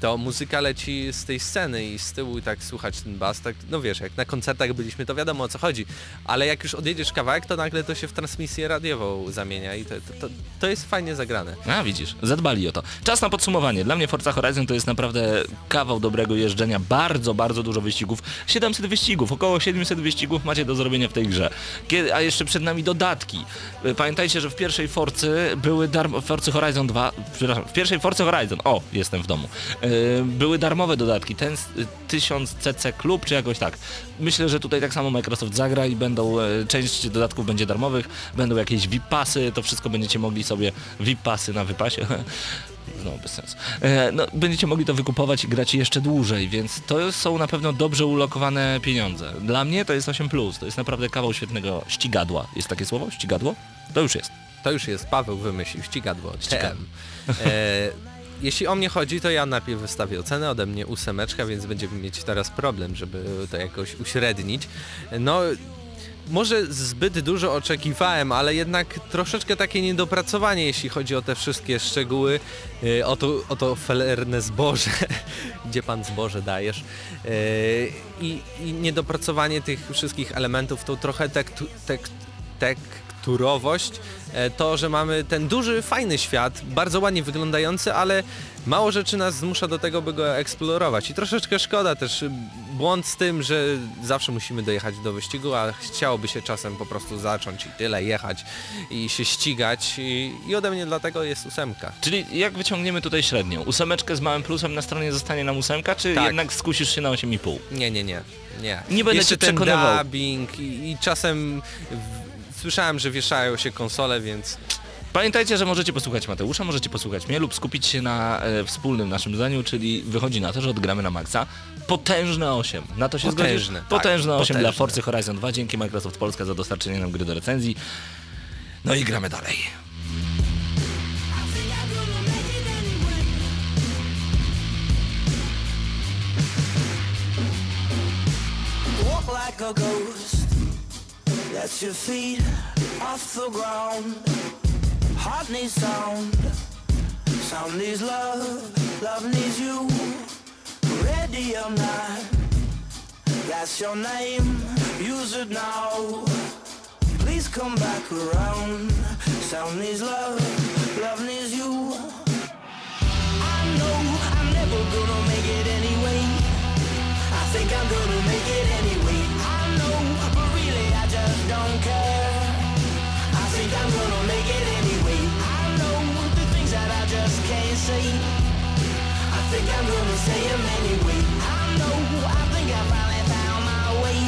to muzyka leci z tej sceny i z tyłu i tak słuchać ten bas, tak, no wiesz, jak na koncertach byliśmy, to wiadomo o co chodzi, ale jak już odjedziesz kawałek, to nagle to się w transmisję radiową zamienia i to, to, to, to jest fajnie zagrane. A widzisz, zadbali o to. Czas na podsumowanie. Dla mnie Forza Horizon to jest naprawdę kawał dobrego jeżdżenia. Bardzo, bardzo dużo wyścigów. 700 wyścigów, około 700 wyścigów macie do zrobienia w tej grze. Kiedy, a jeszcze przed nami dodatki. Y, Pamiętajcie, że w pierwszej Forcy były darmo... Forcy Horizon 2, przepraszam, w pierwszej Forcy Horizon, o, jestem w domu, Y, były darmowe dodatki. Ten z- y, 1000 CC Club, czy jakoś tak. Myślę, że tutaj tak samo Microsoft zagra i będą, e, część dodatków będzie darmowych, będą jakieś VIP-pasy, to wszystko będziecie mogli sobie, VIP-pasy na wypasie, no bez sensu. E, no, będziecie mogli to wykupować i grać jeszcze dłużej, więc to są na pewno dobrze ulokowane pieniądze. Dla mnie to jest 8+, to jest naprawdę kawał świetnego ścigadła. Jest takie słowo? Ścigadło? To już jest. To już jest, Paweł wymyślił, ścigadło, Ścigadło. TM. Jeśli o mnie chodzi, to ja najpierw wystawię ocenę, ode mnie ósemeczka, więc będziemy mieć teraz problem, żeby to jakoś uśrednić. No, może zbyt dużo oczekiwałem, ale jednak troszeczkę takie niedopracowanie, jeśli chodzi o te wszystkie szczegóły, e, o to, o to felerne zboże, gdzie pan zboże dajesz. E, I, I niedopracowanie tych wszystkich elementów, to trochę tektu, tek, tekturowość, e, to, że mamy ten duży, fajny świat, bardzo ładnie wyglądający, ale mało rzeczy nas zmusza do tego, by go eksplorować. I troszeczkę szkoda też y, błąd z tym, że zawsze musimy dojechać do wyścigu, a chciałoby się czasem po prostu zacząć i tyle jechać i się ścigać i, i ode mnie dlatego jest ósemka. Czyli jak wyciągniemy tutaj średnią? Ósemeczkę z małym plusem na stronie zostanie nam ósemka, czy Tak. jednak skusisz się na 8,5? Nie, nie, nie. Nie, Nie będę Jeszcze cię ten przekonywał. dubbing i, i czasem słyszałem, że wieszają się konsole, więc Pamiętajcie, że możecie posłuchać Mateusza, możecie posłuchać mnie lub skupić się na e, wspólnym naszym zdaniu, czyli wychodzi na to, że odgramy na maksa. Potężne 8. Na to się Potężne, zgodzisz? tak, Potężne 8 dla potężne. Forcy Horizon 2. Dzięki Microsoft Polska za dostarczenie nam gry do recenzji. No i gramy dalej. Walk like a ghost. Let your feet off the ground. Heart needs sound. Sound needs love. Love needs you. Ready or not. That's your name. Use it now. Please come back around. Sound needs love. Love needs you. I know I'm never gonna make it anyway. I think I'm gonna make it anyway. Just don't care. I think I'm gonna make it anyway. I know the things that I just can't say. I think I'm gonna say them anyway. I know, I think I finally found my way.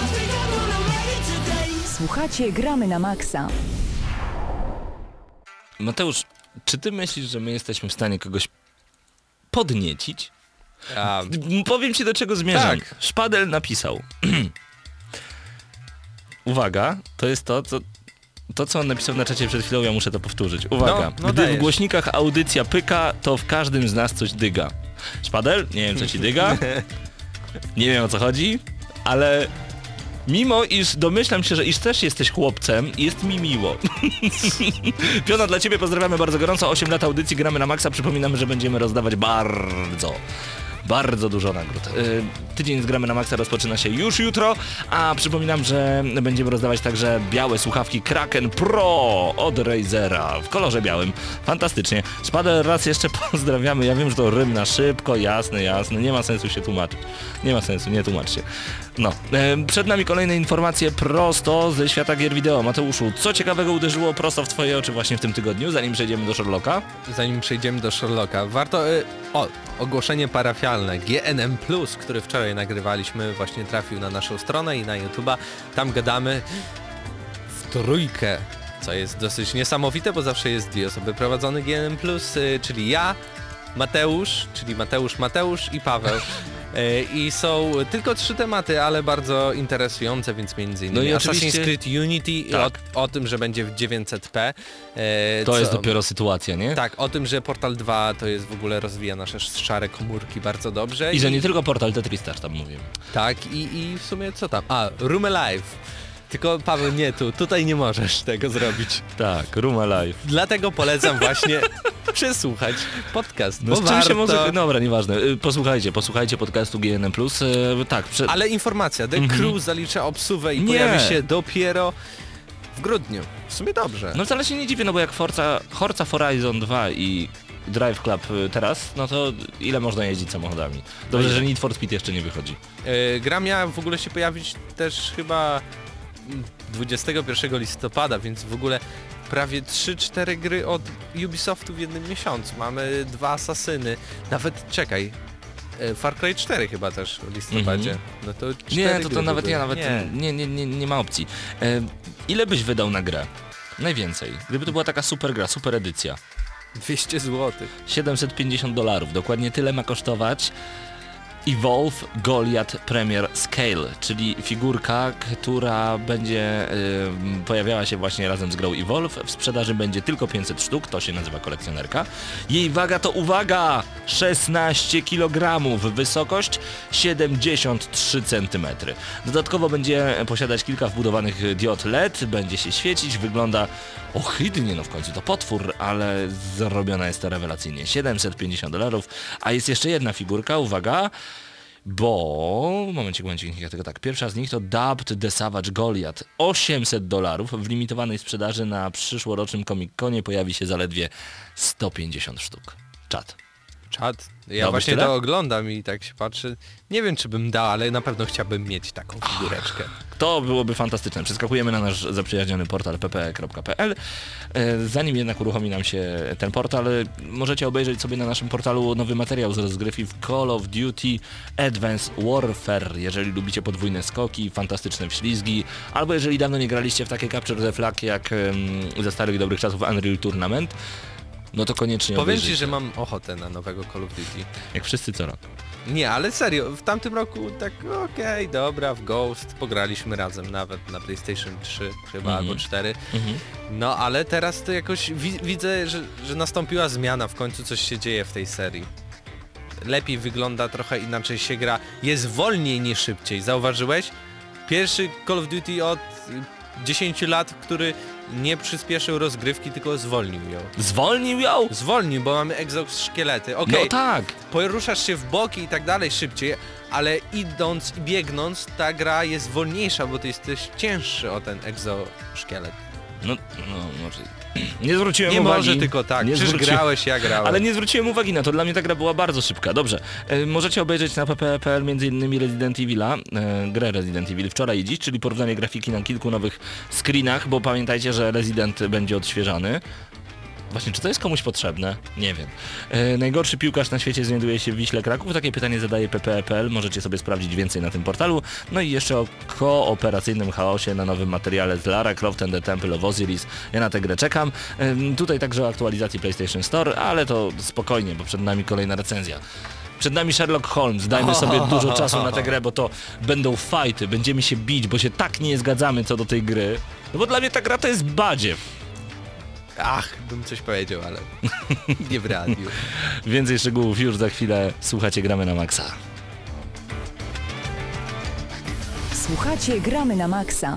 I think I'm gonna make it today. Słuchacie Gramy na Maxa. Mateusz, czy ty myślisz, że my jesteśmy w stanie kogoś podniecić? Powiem ci do czego zmierzam. Tak. Szpadel napisał. Uwaga, to jest to, co... To, co on napisał na czacie przed chwilą, ja muszę to powtórzyć. Uwaga. No, no Gdy w dajesz. głośnikach audycja pyka, to w każdym z nas coś dyga. Szpadel? Nie wiem, co ci dyga. Nie wiem, o co chodzi, ale mimo iż domyślam się, że iż też jesteś chłopcem, jest mi miło. Piona dla ciebie pozdrawiamy bardzo gorąco. 8 lat audycji gramy na maksa. Przypominamy, że będziemy rozdawać bardzo bardzo dużo nagród. Y, Tydzień z gramy na maksa rozpoczyna się już jutro, a przypominam, że będziemy rozdawać także białe słuchawki Kraken Pro od Razera w kolorze białym. Fantastycznie. Szpadę raz jeszcze pozdrawiamy. Ja wiem, że to rym na szybko, jasne, jasne. Nie ma sensu się tłumaczyć. Nie ma sensu, nie tłumacz się. No, e, przed nami kolejne informacje prosto ze świata gier wideo. Mateuszu, co ciekawego uderzyło prosto w twoje oczy właśnie w tym tygodniu, zanim przejdziemy do Sherlocka? zanim przejdziemy do Sherlocka, warto... Y, o, ogłoszenie parafialne. GNM+, który wczoraj nagrywaliśmy, właśnie trafił na naszą stronę i na YouTube'a. Tam gadamy trójkę, co jest dosyć niesamowite, bo zawsze jest dwie osoby prowadzone GNM+, y, czyli ja, Mateusz, czyli Mateusz Mateusz i Paweł. Y, I są tylko trzy tematy, ale bardzo interesujące, więc między innymi No i Assassin's oczywiście- Creed Unity, Tak. o, o tym, że będzie w 900p. y, To co- jest dopiero sytuacja, nie? Tak, o tym, że Portal 2 to jest w ogóle rozwija nasze szare komórki bardzo dobrze. I że nie tylko portal Tetris też tam mówimy. Tak, i, i w sumie co tam? A, Room Alive. Tylko Paweł, nie tu, tutaj nie możesz tego zrobić. Tak, Room Alive. Dlatego polecam właśnie przesłuchać podcast, No bo z czym warto... się może... Dobra, nieważne. Y, Posłuchajcie, posłuchajcie podcastu GNM+. y, Tak, prze... Ale informacja, The Crew zalicza obsuwę i Mhm. Nie. pojawi się dopiero w grudniu. W sumie dobrze. No wcale się nie dziwię, no bo jak Forza, Forza Horizon 2 i Drive Club y, teraz, no to ile można jeździć samochodami? Dobrze, że Need for Speed jeszcze nie wychodzi. E, gra miała w ogóle się pojawić też chyba 21 listopada, więc w ogóle prawie 3-4 gry od Ubisoftu w jednym miesiącu. Mamy dwa asasyny. Nawet czekaj. e, Far Cry 4 chyba też w listopadzie. No to Mhm. Nie, to, to nawet ja nawet Nie. nie, nie, nie, nie ma opcji. E, ile byś wydał na grę? Najwięcej. Gdyby to była taka super gra, super edycja. 200 zł. 750 dolarów. Dokładnie tyle ma kosztować Evolve Goliath Premier Scale, czyli figurka, która będzie pojawiała się właśnie razem z grą Evolve. W sprzedaży będzie tylko 500 sztuk, to się nazywa kolekcjonerka. Jej waga to uwaga! 16 kg, wysokość 73 cm. Dodatkowo będzie posiadać kilka wbudowanych diod LED, będzie się świecić, wygląda ohydnie, no w końcu to potwór, ale zrobiona jest to rewelacyjnie. 750 dolarów, a jest jeszcze jedna figurka, uwaga, bo, momencik, momencik, ja tylko tak, pierwsza z nich to Dubbed the Savage Goliath, 800 dolarów, w limitowanej sprzedaży na przyszłorocznym Comic-Conie pojawi się zaledwie 150 sztuk. Czad. Czad. Ja Dałbyś właśnie to oglądam i tak się patrzę. Nie wiem czy bym dał, ale na pewno chciałbym mieć taką figureczkę. To byłoby fantastyczne. Przeskakujemy na nasz zaprzyjaźniony portal ppe.pl. E, Zanim jednak uruchomi nam się ten portal, możecie obejrzeć sobie na naszym portalu nowy materiał z rozgrywki w Call of Duty Advanced Warfare. Jeżeli lubicie podwójne skoki, fantastyczne wślizgi, albo jeżeli dawno nie graliście w takie Capture the Flag jak ze starych dobrych czasów Unreal Tournament, no to koniecznie Powiem obejrzyjcie. ci, że mam ochotę na nowego Call of Duty. Jak wszyscy co rok. Nie, ale serio, w tamtym roku tak okej, dobra, w Ghost pograliśmy razem nawet na PlayStation 3 chyba Mhm. albo 4. Mhm. No ale teraz to jakoś wi widzę, że, że nastąpiła zmiana, w końcu coś się dzieje w tej serii. Lepiej wygląda, trochę inaczej się gra, jest wolniej niż szybciej, zauważyłeś? Pierwszy Call of Duty od y, 10 lat, który nie przyspieszył rozgrywki, tylko zwolnił ją. Zwolnił ją? Zwolnił, bo mamy egzoszkielety. Okej, No tak. poruszasz się w boki i tak dalej szybciej, ale idąc i biegnąc ta gra jest wolniejsza, bo ty jesteś cięższy o ten egzoszkielet. No, no może... Nie zwróciłem Nie uwagi. może tylko tak, Nie przecież zwróciłem- grałeś, ja grałem. Ale nie zwróciłem uwagi na to, dla mnie ta gra była bardzo szybka. Dobrze, e, możecie obejrzeć na pp.pl m.in. Resident Evil'a, e, grę Resident Evil wczoraj i dziś, czyli porównanie grafiki na kilku nowych screenach, bo pamiętajcie, że Resident będzie odświeżany. Właśnie, czy to jest komuś potrzebne? Nie wiem. E, najgorszy piłkarz na świecie znajduje się w Wiśle Kraków. Takie pytanie zadaje pp.pl. Możecie sobie sprawdzić więcej na tym portalu. No i jeszcze o kooperacyjnym chaosie na nowym materiale z Lara Croft and the Temple of Osiris. Ja na tę grę czekam. Em, tutaj także o aktualizacji PlayStation Store, ale to spokojnie, bo przed nami kolejna recenzja. Przed nami Sherlock Holmes, dajmy sobie dużo czasu na tę grę, bo to będą fajty, będziemy się bić, bo się tak nie zgadzamy co do tej gry. No bo dla mnie ta gra to jest badziew. Ach, bym coś powiedział, ale nie w radiu. Więcej szczegółów już za chwilę. Słuchacie, gramy na maksa. Słuchacie Gramy na Maxa.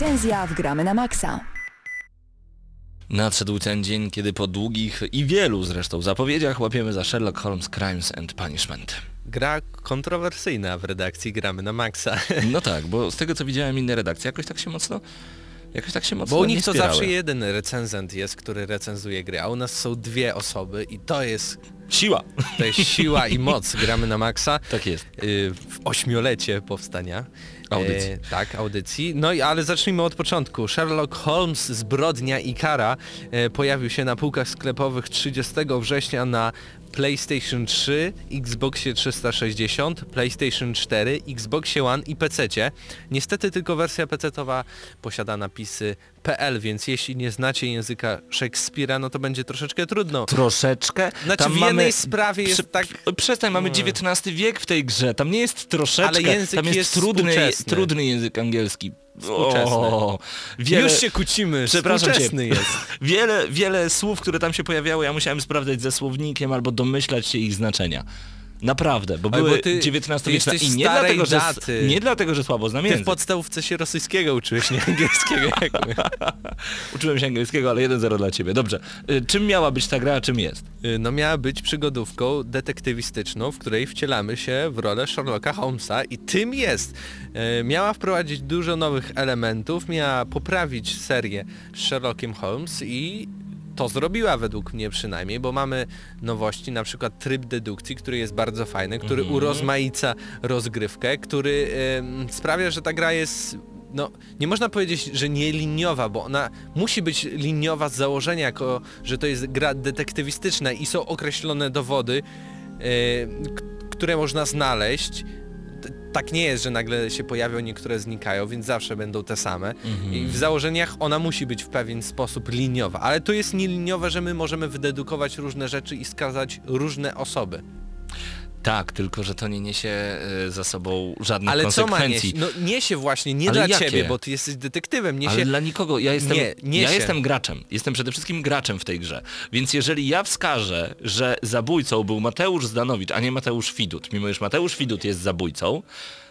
Recenzja w Gramy na Maxa. Nadszedł ten dzień, kiedy po długich i wielu zresztą zapowiedziach łapiemy za Sherlock Holmes Crimes and Punishment. Gra kontrowersyjna w redakcji Gramy na Maxa. No tak, bo z tego co widziałem inne redakcje jakoś tak się mocno jakoś tak się mocno Bo u nich to zawsze jeden recenzent jest, który recenzuje gry, a u nas są dwie osoby i to jest, Siła! to jest siła i moc Gramy na Maxa. Tak jest. y, w ośmiolecie powstania. Audycji. E, tak, audycji. No i ale zacznijmy od początku. Sherlock Holmes, Zbrodnia i Kara e, pojawił się na półkach sklepowych 30 września na PlayStation 3, Xboxie 360, PlayStation 4, Xboxie One i PC. Niestety tylko wersja PC-towa posiada napisy PL, więc jeśli nie znacie języka Szekspira, no to będzie troszeczkę trudno. Troszeczkę. Znaczy tam w mamy... jednej sprawie jest Prze- tak... Przestań, mamy XIX wiek w tej grze, tam nie jest troszeczkę, Ale język tam jest, jest trudny, trudny język angielski. Współczesny. O, wiele, Już się kłócimy, Przepraszam cię. współczesny jest. Wiele, wiele słów, które tam się pojawiały, ja musiałem sprawdzać ze słownikiem albo domyślać się ich znaczenia. Naprawdę, bo Ale były bo ty- XIX-wieczne i nie dlatego, że, daty. nie dlatego, że słabo znam Ty w podstawówce się rosyjskiego uczyłeś, nie angielskiego. Jak my. Uczyłem się angielskiego, ale 1-0 dla ciebie. Dobrze. Y, Czym miała być ta gra, a czym jest? Y, No miała być przygodówką detektywistyczną, w której wcielamy się w rolę Sherlocka Holmesa i tym jest. Y, Miała wprowadzić dużo nowych elementów, miała poprawić serię z Sherlockiem Holmes i to zrobiła według mnie przynajmniej, bo mamy nowości, na przykład tryb dedukcji, który jest bardzo fajny, który urozmaica rozgrywkę, który em, sprawia, że ta gra jest no, nie można powiedzieć, że nie liniowa, bo ona musi być liniowa z założenia, jako że to jest gra detektywistyczna i są określone dowody, e, które można znaleźć. Tak nie jest, że nagle się pojawią, niektóre znikają, więc zawsze będą te same. I w założeniach ona musi być w pewien sposób liniowa, ale to jest nieliniowe, że my możemy wydedukować różne rzeczy i skazać różne osoby. Tak, tylko że to nie niesie y, za sobą żadnych Ale co ma konsekwencji. nieść? No niesie właśnie, nie Ale dla jakie? ciebie, bo ty jesteś detektywem, niesie... Ale dla nikogo, ja jestem, Nie, ja jestem graczem. Jestem przede wszystkim graczem w tej grze. Więc jeżeli ja wskażę, że zabójcą był Mateusz Zdanowicz, a nie Mateusz Widut, mimo iż Mateusz Widut jest zabójcą,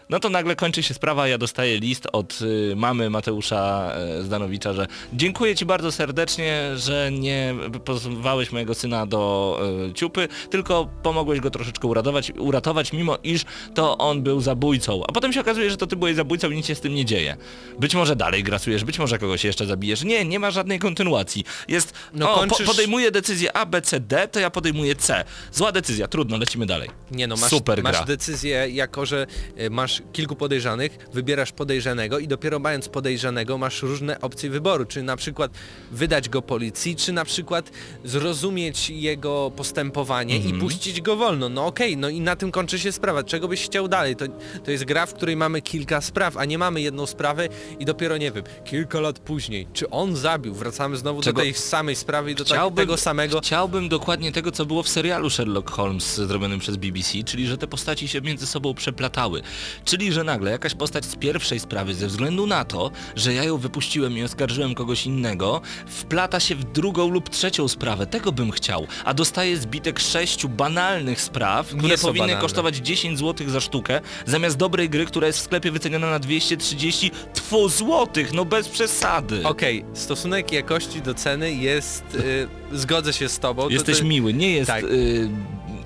no to nagle kończy się sprawa, ja dostaję list od y, mamy Mateusza e, Zdanowicza, że dziękuję Ci bardzo serdecznie, że nie pozwałeś mojego syna do e, ciupy, tylko pomogłeś go troszeczkę uratować, uratować, mimo iż to on był zabójcą. A potem się okazuje, że to Ty byłeś zabójcą i nic się z tym nie dzieje. Być może dalej grasujesz, być może kogoś jeszcze zabijesz. Nie, nie ma żadnej kontynuacji. Jest, No no, kończysz- po, podejmuję decyzję A, B, C, D, to ja podejmuję C. Zła decyzja, trudno, lecimy dalej. Nie no, masz, Super masz gra. decyzję, jako że e, masz kilku podejrzanych, wybierasz podejrzanego i dopiero mając podejrzanego masz różne opcje wyboru, czy na przykład wydać go policji, czy na przykład zrozumieć jego postępowanie Mhm. i puścić go wolno. No okej, no i na tym kończy się sprawa. Czego byś chciał dalej? To, to jest gra, w której mamy kilka spraw, a nie mamy jedną sprawę i dopiero, nie wiem, kilka lat później, czy on zabił, wracamy znowu Czego- do tej samej sprawy i do tak, tego samego. Chciałbym dokładnie tego, co było w serialu Sherlock Holmes zrobionym przez BBC, czyli że te postaci się między sobą przeplatały. Czyli, że nagle jakaś postać z pierwszej sprawy, ze względu na to, że ja ją wypuściłem i oskarżyłem kogoś innego, wplata się w drugą lub trzecią sprawę. Tego bym chciał. A dostaję zbitek sześciu banalnych spraw, które powinny banalne. kosztować 10 zł za sztukę, zamiast dobrej gry, która jest w sklepie wyceniona na 230 tfu złotych, no bez przesady. Okej, stosunek jakości do ceny jest, y, zgodzę się z tobą. to- Jesteś to, miły, nie jest Tak. y,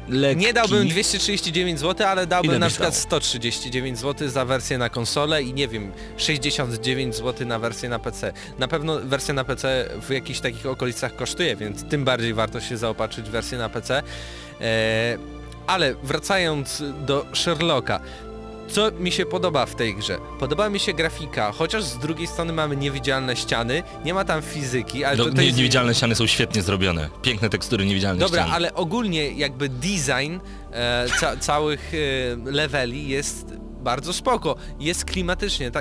lekki. Nie dałbym 239 zł, ale dałbym Ile na przykład dał? 139 zł za wersję na konsolę i nie wiem, 69 zł na wersję na PC. Na pewno wersja na PC w jakichś takich okolicach kosztuje, więc tym bardziej warto się zaopatrzyć w wersję na PC. E, ale wracając do Sherlocka, co mi się podoba w tej grze? Podoba mi się grafika, chociaż z drugiej strony mamy niewidzialne ściany, nie ma tam fizyki, ale No, to, to nie, jest... Niewidzialne ściany są świetnie zrobione. Piękne tekstury niewidzialnych Dobra, ścian. ale ogólnie jakby design e, ca całych e, leveli jest bardzo spoko. Jest klimatycznie. Ta,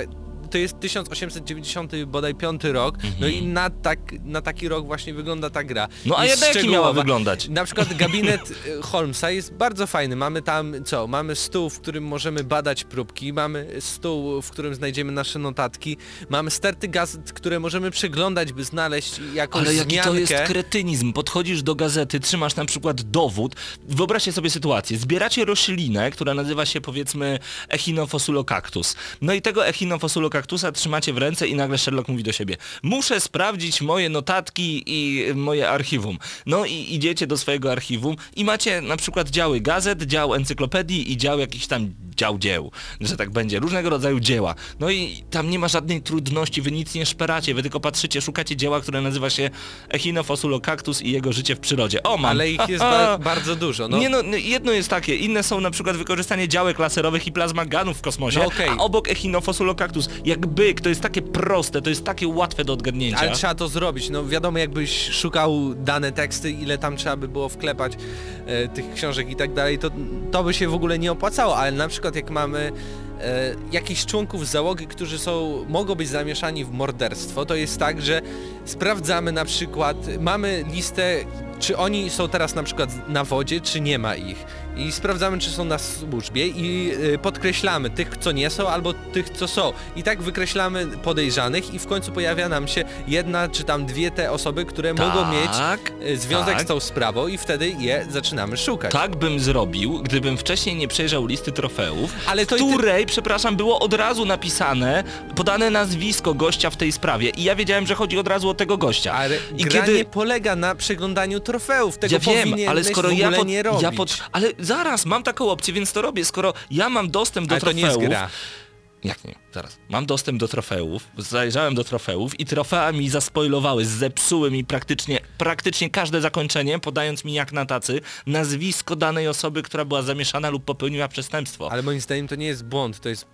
to jest 1890 bodaj 5 rok, no i na, tak, na taki rok właśnie wygląda ta gra. Mhm. No a Jest jak jaki miała wyglądać? Na przykład gabinet e, Holmesa jest bardzo fajny. Mamy tam co? Mamy stół, w którym możemy badać próbki, mamy stół, w którym znajdziemy nasze notatki, mamy sterty gazet, które możemy przeglądać, by znaleźć jakąś Ale jaki zmiankę. to jest kretynizm. Podchodzisz do gazety, trzymasz na przykład dowód. Wyobraźcie sobie sytuację. Zbieracie roślinę, która nazywa się powiedzmy Echinophosulocactus. No i tego Echinophosulocactus kaktusa trzymacie w ręce i nagle Sherlock mówi do siebie muszę sprawdzić moje notatki i moje archiwum. No i idziecie do swojego archiwum i macie na przykład działy gazet, dział encyklopedii i dział jakiś tam dział dzieł, że tak będzie, różnego rodzaju dzieła. No i tam nie ma żadnej trudności, wy nic nie szperacie, wy tylko patrzycie, szukacie dzieła, które nazywa się Echinophosulocactus i jego życie w przyrodzie. O, mam! Ale ich jest ba bardzo dużo. No. Nie no, no, jedno jest takie, inne są na przykład wykorzystanie działek laserowych i plazmaganów w kosmosie, No okej. a obok Echinophosulocactus, jak byk, to jest takie proste, to jest takie łatwe do odgadnięcia. Ale trzeba to zrobić. No wiadomo, jakbyś szukał dane teksty, ile tam trzeba by było wklepać e, tych książek i tak dalej, to, to by się w ogóle nie opłacało, ale na przykład jak mamy e, jakichś członków załogi, którzy są, mogą być zamieszani w morderstwo, to jest tak, że sprawdzamy na przykład, mamy listę, czy oni są teraz na przykład na wodzie, czy nie ma ich. I sprawdzamy, czy są na służbie i y, podkreślamy tych, co nie są, albo tych, co są. I tak wykreślamy podejrzanych i w końcu pojawia nam się jedna, czy tam dwie te osoby, które mogą mieć y, związek tak. z tą sprawą i wtedy je zaczynamy szukać. Tak bym zrobił, gdybym wcześniej nie przejrzał listy trofeów, Ale to i ty- której, przepraszam, było od razu napisane, podane nazwisko gościa w tej sprawie i ja wiedziałem, że chodzi od razu o tego gościa. Ale I gra kiedy... nie polega na przeglądaniu trofeów, tego ja wiem, ale skoro ja, pod, nie robić. ja pod, Ale zaraz, mam taką opcję, więc to robię. Skoro ja mam dostęp do ale to nie trofeów... jest gra. Jak nie? Zaraz. Mam dostęp do trofeów, zajrzałem do trofeów i trofea mi zaspoilowały, zepsuły mi praktycznie, praktycznie każde zakończenie, podając mi jak na tacy nazwisko danej osoby, która była zamieszana lub popełniła przestępstwo. Ale moim zdaniem to nie jest błąd, to jest...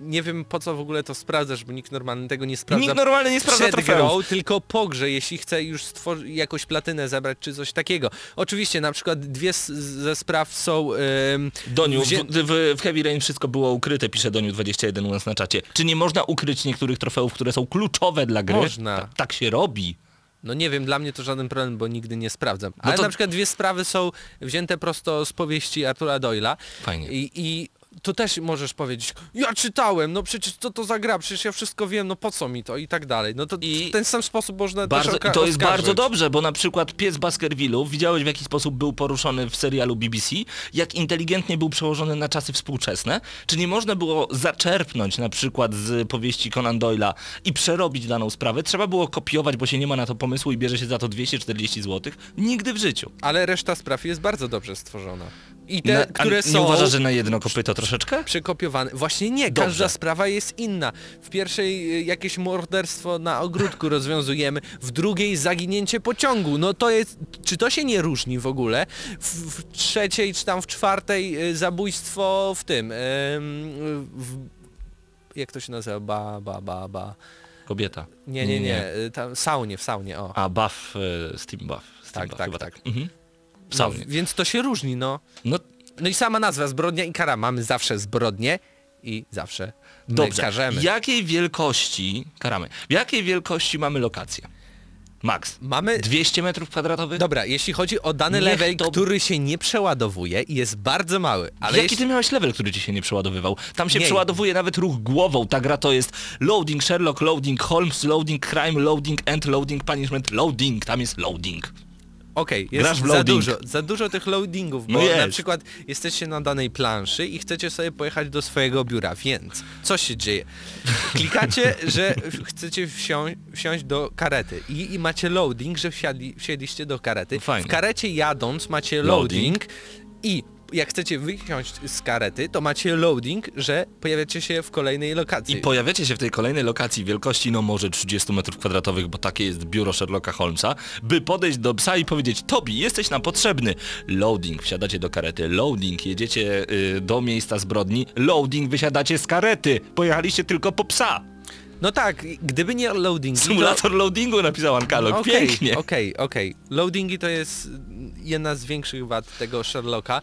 Nie wiem po co w ogóle to sprawdzasz, bo nikt normalny tego nie sprawdza. Nikt normalnie nie sprawdza trofeów. grą, tylko po grze, jeśli chce już stworzyć jakąś platynę zebrać czy coś takiego. Oczywiście na przykład dwie ze spraw są... ym, Doniu, w, wzię- w, w Heavy Rain wszystko było ukryte, pisze Doniu21 u nas na czacie. Czy nie można ukryć niektórych trofeów, które są kluczowe dla gry? Można. Ta, tak się robi. No nie wiem, dla mnie to żaden problem, bo nigdy nie sprawdzam. Ale to- na przykład dwie sprawy są wzięte prosto z powieści Artura Doyla. Fajnie. I, I tu też możesz powiedzieć, ja czytałem, no przecież co to za gra, przecież ja wszystko wiem, no po co mi to i tak dalej. No to I- w ten sam sposób można Bardzo, też to jest bardzo dobrze, bo na przykład pies Baskervillów, widziałeś w jaki sposób był poruszony w serialu BBC, jak inteligentnie był przełożony na czasy współczesne? Czy nie można było zaczerpnąć na przykład z powieści Conan Doyle'a i przerobić daną sprawę? Trzeba było kopiować, bo się nie ma na to pomysłu i bierze się za to 240 zł? Nigdy w życiu. Ale reszta spraw jest bardzo dobrze stworzona. I te, Na, które nie są uważasz, że na jedno kopyto troszeczkę? przekopiowane. Właśnie nie, Dobrze. każda sprawa jest inna. W pierwszej y, jakieś morderstwo na ogródku rozwiązujemy, w drugiej zaginięcie pociągu. No to jest, czy to się nie różni w ogóle? W, w trzeciej czy tam w czwartej y, zabójstwo w tym, ym, w, jak to się nazywa? Ba, ba, ba, ba. Kobieta. Nie, nie, nie, y, tam saunie, w saunie, o. A buff, Steam buff. Steam Tak, buff, tak, chyba tak. Mhm. W No, saunie. więc to się różni, no. No No i sama nazwa, zbrodnia i kara. Mamy zawsze zbrodnię i zawsze Dobrze. karzemy. Jakiej wielkości, karamy, w jakiej wielkości mamy lokację? Max. Mamy 200 metrów kwadratowych? Dobra, jeśli chodzi o dany Niech level, to- który się nie przeładowuje i jest bardzo mały, ale Jaki jeśli... ty miałeś level, który ci się nie przeładowywał? Tam się Nie. przeładowuje nawet ruch głową. Ta gra to jest loading Sherlock, loading Holmes, loading crime, loading and loading punishment, loading. Tam jest loading. Okej, jest Grasz w za dużo, za dużo tych loadingów, bo No jest. na przykład jesteście na danej planszy i chcecie sobie pojechać do swojego biura, więc co się dzieje? Klikacie, że chcecie wsią wsiąść do karety i, i macie loading, że wsiadli, wsiedliście do karety. Fajnie. W karecie jadąc macie Loading. loading i jak chcecie wysiąść z karety, to macie loading, że pojawiacie się w kolejnej lokacji. I pojawiacie się w tej kolejnej lokacji wielkości no może 30 metrów kwadratowych, bo takie jest biuro Sherlocka Holmesa, by podejść do psa i powiedzieć Tobi, jesteś nam potrzebny. Loading, wsiadacie do karety. Loading, jedziecie y, do miejsca zbrodni. Loading, wysiadacie z karety. Pojechaliście tylko po psa. No tak, gdyby nie loadingi, to... Symulator loadingu napisał Ankalog. Okej, Pięknie. Okej, okej. Loadingi to jest jedna z większych wad tego Sherlocka.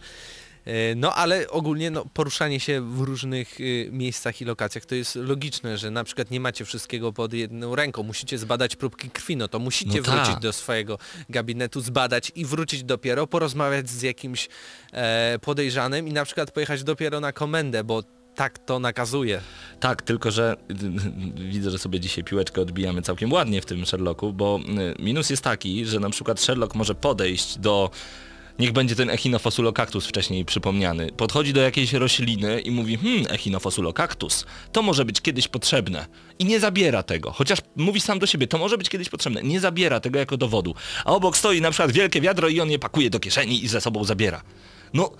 E, No ale ogólnie no, poruszanie się w różnych y, miejscach i lokacjach to jest logiczne, że na przykład nie macie wszystkiego pod jedną ręką, musicie zbadać próbki krwi, no to musicie No tak. wrócić do swojego gabinetu, zbadać i wrócić dopiero, porozmawiać z jakimś e, podejrzanym i na przykład pojechać dopiero na komendę, bo tak to nakazuje. Tak, tylko że widzę, że sobie dzisiaj piłeczkę odbijamy całkiem ładnie w tym Sherlocku, bo y, minus jest taki, że na przykład Sherlock może podejść do Niech będzie ten echinophosulocactus wcześniej przypomniany. Podchodzi do jakiejś rośliny i mówi, hmm, echinophosulocactus, to może być kiedyś potrzebne. I nie zabiera tego, chociaż mówi sam do siebie, to może być kiedyś potrzebne. Nie zabiera tego jako dowodu. A obok stoi na przykład wielkie wiadro i on je pakuje do kieszeni i ze sobą zabiera. No,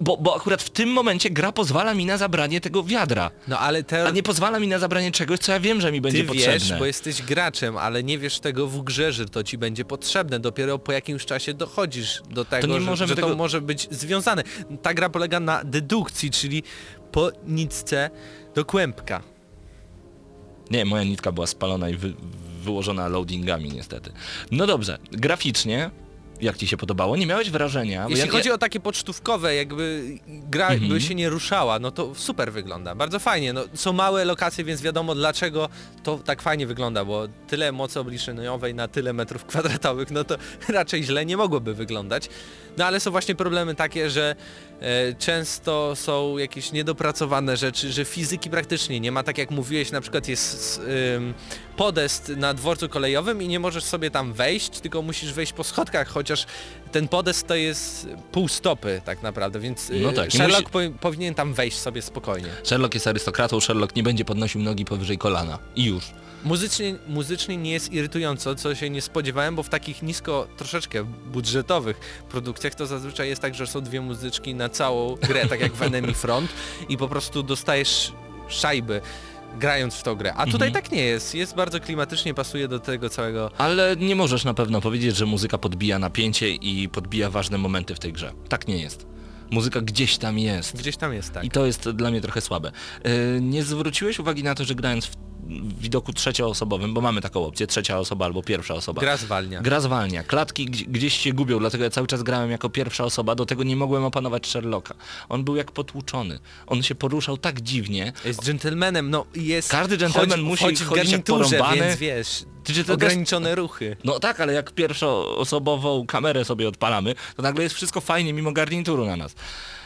bo, bo akurat w tym momencie gra pozwala mi na zabranie tego wiadra. No ale te... A nie pozwala mi na zabranie czegoś, co ja wiem, że mi będzie Ty potrzebne. wiesz, bo jesteś graczem, ale nie wiesz tego w grze, że to ci będzie potrzebne. Dopiero po jakimś czasie dochodzisz do tego, nie że, że to tego- może być związane. Ta gra polega na dedukcji, czyli po nitce do kłębka. Nie, moja nitka była spalona i wy, wyłożona loadingami niestety. No dobrze, graficznie, jak ci się podobało? Nie miałeś wrażenia? bo Jeśli ja, chodzi o takie pocztówkowe, jakby gra Mhm. by się nie ruszała, no to super wygląda, bardzo fajnie. No, są małe lokacje, więc wiadomo dlaczego to tak fajnie wygląda, bo tyle mocy obliczeniowej na tyle metrów kwadratowych, no to raczej źle nie mogłoby wyglądać. No ale są właśnie problemy takie, że często są jakieś niedopracowane rzeczy, że fizyki praktycznie nie ma, tak jak mówiłeś, na przykład jest podest na dworcu kolejowym i nie możesz sobie tam wejść, tylko musisz wejść po schodkach, chociaż ten podest to jest pół stopy tak naprawdę, więc No no tak, Sherlock musi- po, powinien tam wejść sobie spokojnie. Sherlock jest arystokratą, Sherlock nie będzie podnosił nogi powyżej kolana. I już. Muzycznie, muzycznie nie jest irytująco, co się nie spodziewałem, bo w takich nisko troszeczkę budżetowych produkcjach to zazwyczaj jest tak, że są dwie muzyczki na całą grę, tak jak w Enemy Front i po prostu dostajesz szajby grając w tą grę. A tutaj tak nie jest. Jest bardzo klimatycznie, pasuje do tego całego Ale nie możesz na pewno powiedzieć, że muzyka podbija napięcie i podbija ważne momenty w tej grze. Tak nie jest. Muzyka gdzieś tam jest. Gdzieś tam jest tak. I to jest dla mnie trochę słabe. Yy, nie zwróciłeś uwagi na to, że grając w widoku trzecioosobowym, bo mamy taką opcję, trzecia osoba albo pierwsza osoba. Gra zwalnia. Gra zwalnia, klatki gdzie- gdzieś się gubią, dlatego ja cały czas grałem jako pierwsza osoba, do tego nie mogłem opanować Sherlocka. On był jak potłuczony. On się poruszał tak dziwnie. Jest dżentelmenem, no i jest... Każdy dżentelmen chodzi, musi chodzi chodzić jak porąbany. więc wiesz, Czy- to ograniczone ruchy. No tak, ale jak pierwszoosobową kamerę sobie odpalamy, to nagle jest wszystko fajnie mimo garnituru na nas.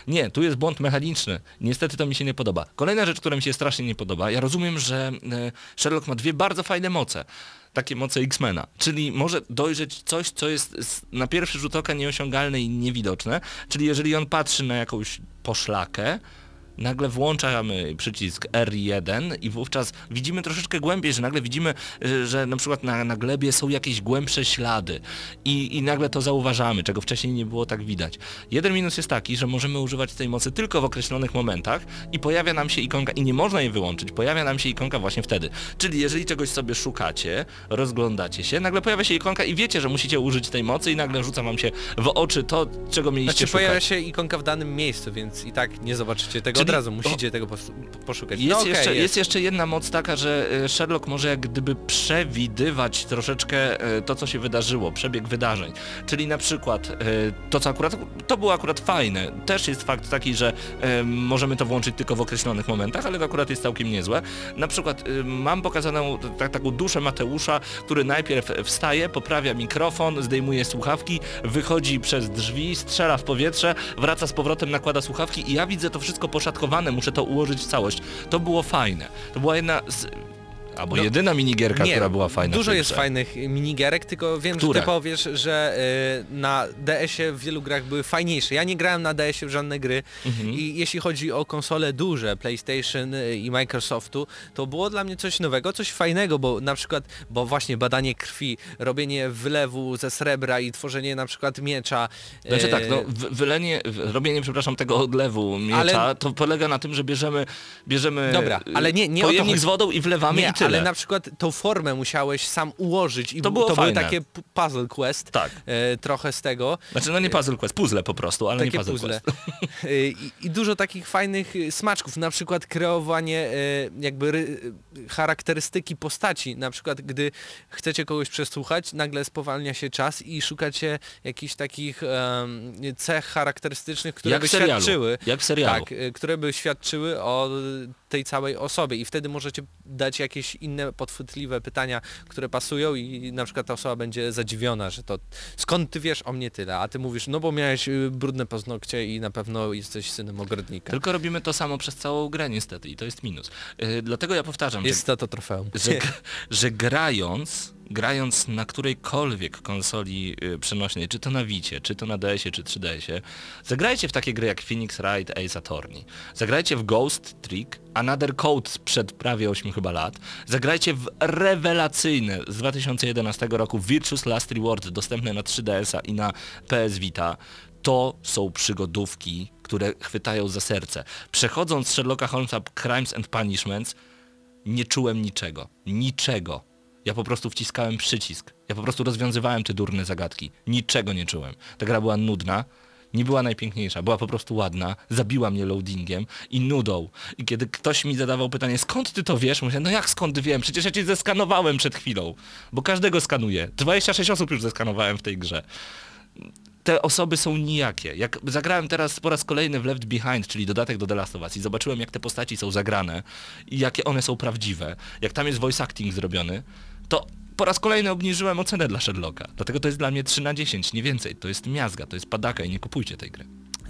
Nie, tu jest błąd mechaniczny. Niestety to mi się nie podoba. Kolejna rzecz, która mi się strasznie nie podoba, ja rozumiem, że e, Sherlock ma dwie bardzo fajne moce. Takie moce X-Mena. Czyli może dojrzeć coś, co jest na pierwszy rzut oka nieosiągalne i niewidoczne. Czyli jeżeli on patrzy na jakąś poszlakę, nagle włączamy przycisk R1 i wówczas widzimy troszeczkę głębiej, że nagle widzimy, y, że na przykład na, na glebie są jakieś głębsze ślady i, i nagle to zauważamy, czego wcześniej nie było tak widać. Jeden minus jest taki, że możemy używać tej mocy tylko w określonych momentach i pojawia nam się ikonka, i nie można jej wyłączyć, pojawia nam się ikonka właśnie wtedy. Czyli jeżeli czegoś sobie szukacie, rozglądacie się, nagle pojawia się ikonka i wiecie, że musicie użyć tej mocy i nagle rzuca wam się w oczy to, czego mieliście Znaczy szukać. pojawia się ikonka w danym miejscu, więc i tak nie zobaczycie tego Czyli- od razu, musicie tego pos- poszukać. Jest, no, okej, jeszcze, jest. jest jeszcze jedna moc taka, że e, Sherlock może jak gdyby przewidywać troszeczkę e, to, co się wydarzyło, przebieg wydarzeń. Czyli na przykład e, to, co akurat, to było akurat fajne. Też jest fakt taki, że możemy to włączyć tylko w określonych momentach, ale to akurat jest całkiem niezłe. Na przykład mam pokazaną tak, taką duszę Mateusza, który najpierw wstaje, poprawia mikrofon, zdejmuje słuchawki, wychodzi przez drzwi, strzela w powietrze, wraca z powrotem, nakłada słuchawki i ja widzę to wszystko poszatkowane, muszę to ułożyć w całość. To było fajne. To była jedna z... Albo No, jedyna minigierka, Nie, która była fajna. Dużo jest fajnych minigierek, tylko wiem, Które? że ty powiesz, że y, na DS-ie w wielu grach były fajniejsze. Ja nie grałem na DS-ie w żadne gry Mhm. i jeśli chodzi o konsole duże, PlayStation y, i Microsoftu, to było dla mnie coś nowego, coś fajnego, bo na przykład, bo właśnie badanie krwi, robienie wylewu ze srebra i tworzenie na przykład miecza. Znaczy y, tak, no, w- wylenie, robienie, przepraszam, tego odlewu miecza, Ale- to polega na tym, że bierzemy, bierzemy Dobra, y, ale nie- nie pojemnik z wodą i wlewamy nie, i tyle. Ale na przykład tą formę musiałeś sam ułożyć i To było to były takie puzzle quest, Tak. e, trochę z tego. Znaczy, no nie puzzle quest, puzzle po prostu, ale takie nie puzzle, puzzle. quest. Y, I, I dużo takich fajnych y, smaczków, na przykład kreowanie y, jakby ry, y, charakterystyki postaci, na przykład gdy chcecie kogoś przesłuchać, nagle spowalnia się czas i szukacie jakichś takich cech charakterystycznych, które Jak by serialu. świadczyły. Jak w serialu. Tak, które by świadczyły o tej całej osobie i wtedy możecie dać jakieś inne podchwytliwe pytania, które pasują i na przykład ta osoba będzie zadziwiona, że to skąd ty wiesz o mnie tyle, a ty mówisz, no bo miałeś y, brudne paznokcie i na pewno jesteś synem ogrodnika. Tylko robimy to samo przez całą grę niestety i to jest minus. Yy, dlatego ja powtarzam, Jest to to trofeum. że, że, że grając grając na którejkolwiek konsoli y, przenośnej, czy to na Vicie, czy to na DS-ie, czy 3DS-ie, zagrajcie w takie gry jak Phoenix Wright Ace Attorney. Zagrajcie w Ghost Trick, Another Code sprzed prawie 8 chyba lat. Zagrajcie w rewelacyjne z 2011 roku Virtuous Last Reward dostępne na 3DS-a i na PS Vita. To są przygodówki, które chwytają za serce. Przechodząc Sherlocka Holmesa Crimes and Punishments, nie czułem niczego. Niczego. Ja po prostu wciskałem przycisk. Ja po prostu rozwiązywałem te durne zagadki. Niczego nie czułem. Ta gra była nudna, nie była najpiękniejsza, była po prostu ładna, zabiła mnie loadingiem i nudą. I kiedy ktoś mi zadawał pytanie, skąd ty to wiesz? Mówię, no jak skąd wiem? Przecież ja cię zeskanowałem przed chwilą. Bo każdego skanuję. 26 osób już zeskanowałem w tej grze te osoby są nijakie. Jak zagrałem teraz po raz kolejny w Left Behind, czyli dodatek do The Last of Us i zobaczyłem jak te postaci są zagrane i jakie one są prawdziwe, jak tam jest voice acting zrobiony, to po raz kolejny obniżyłem ocenę dla Sherlocka. Dlatego to jest dla mnie 3 na 10, nie więcej. To jest miazga, to jest padaka i nie kupujcie tej gry.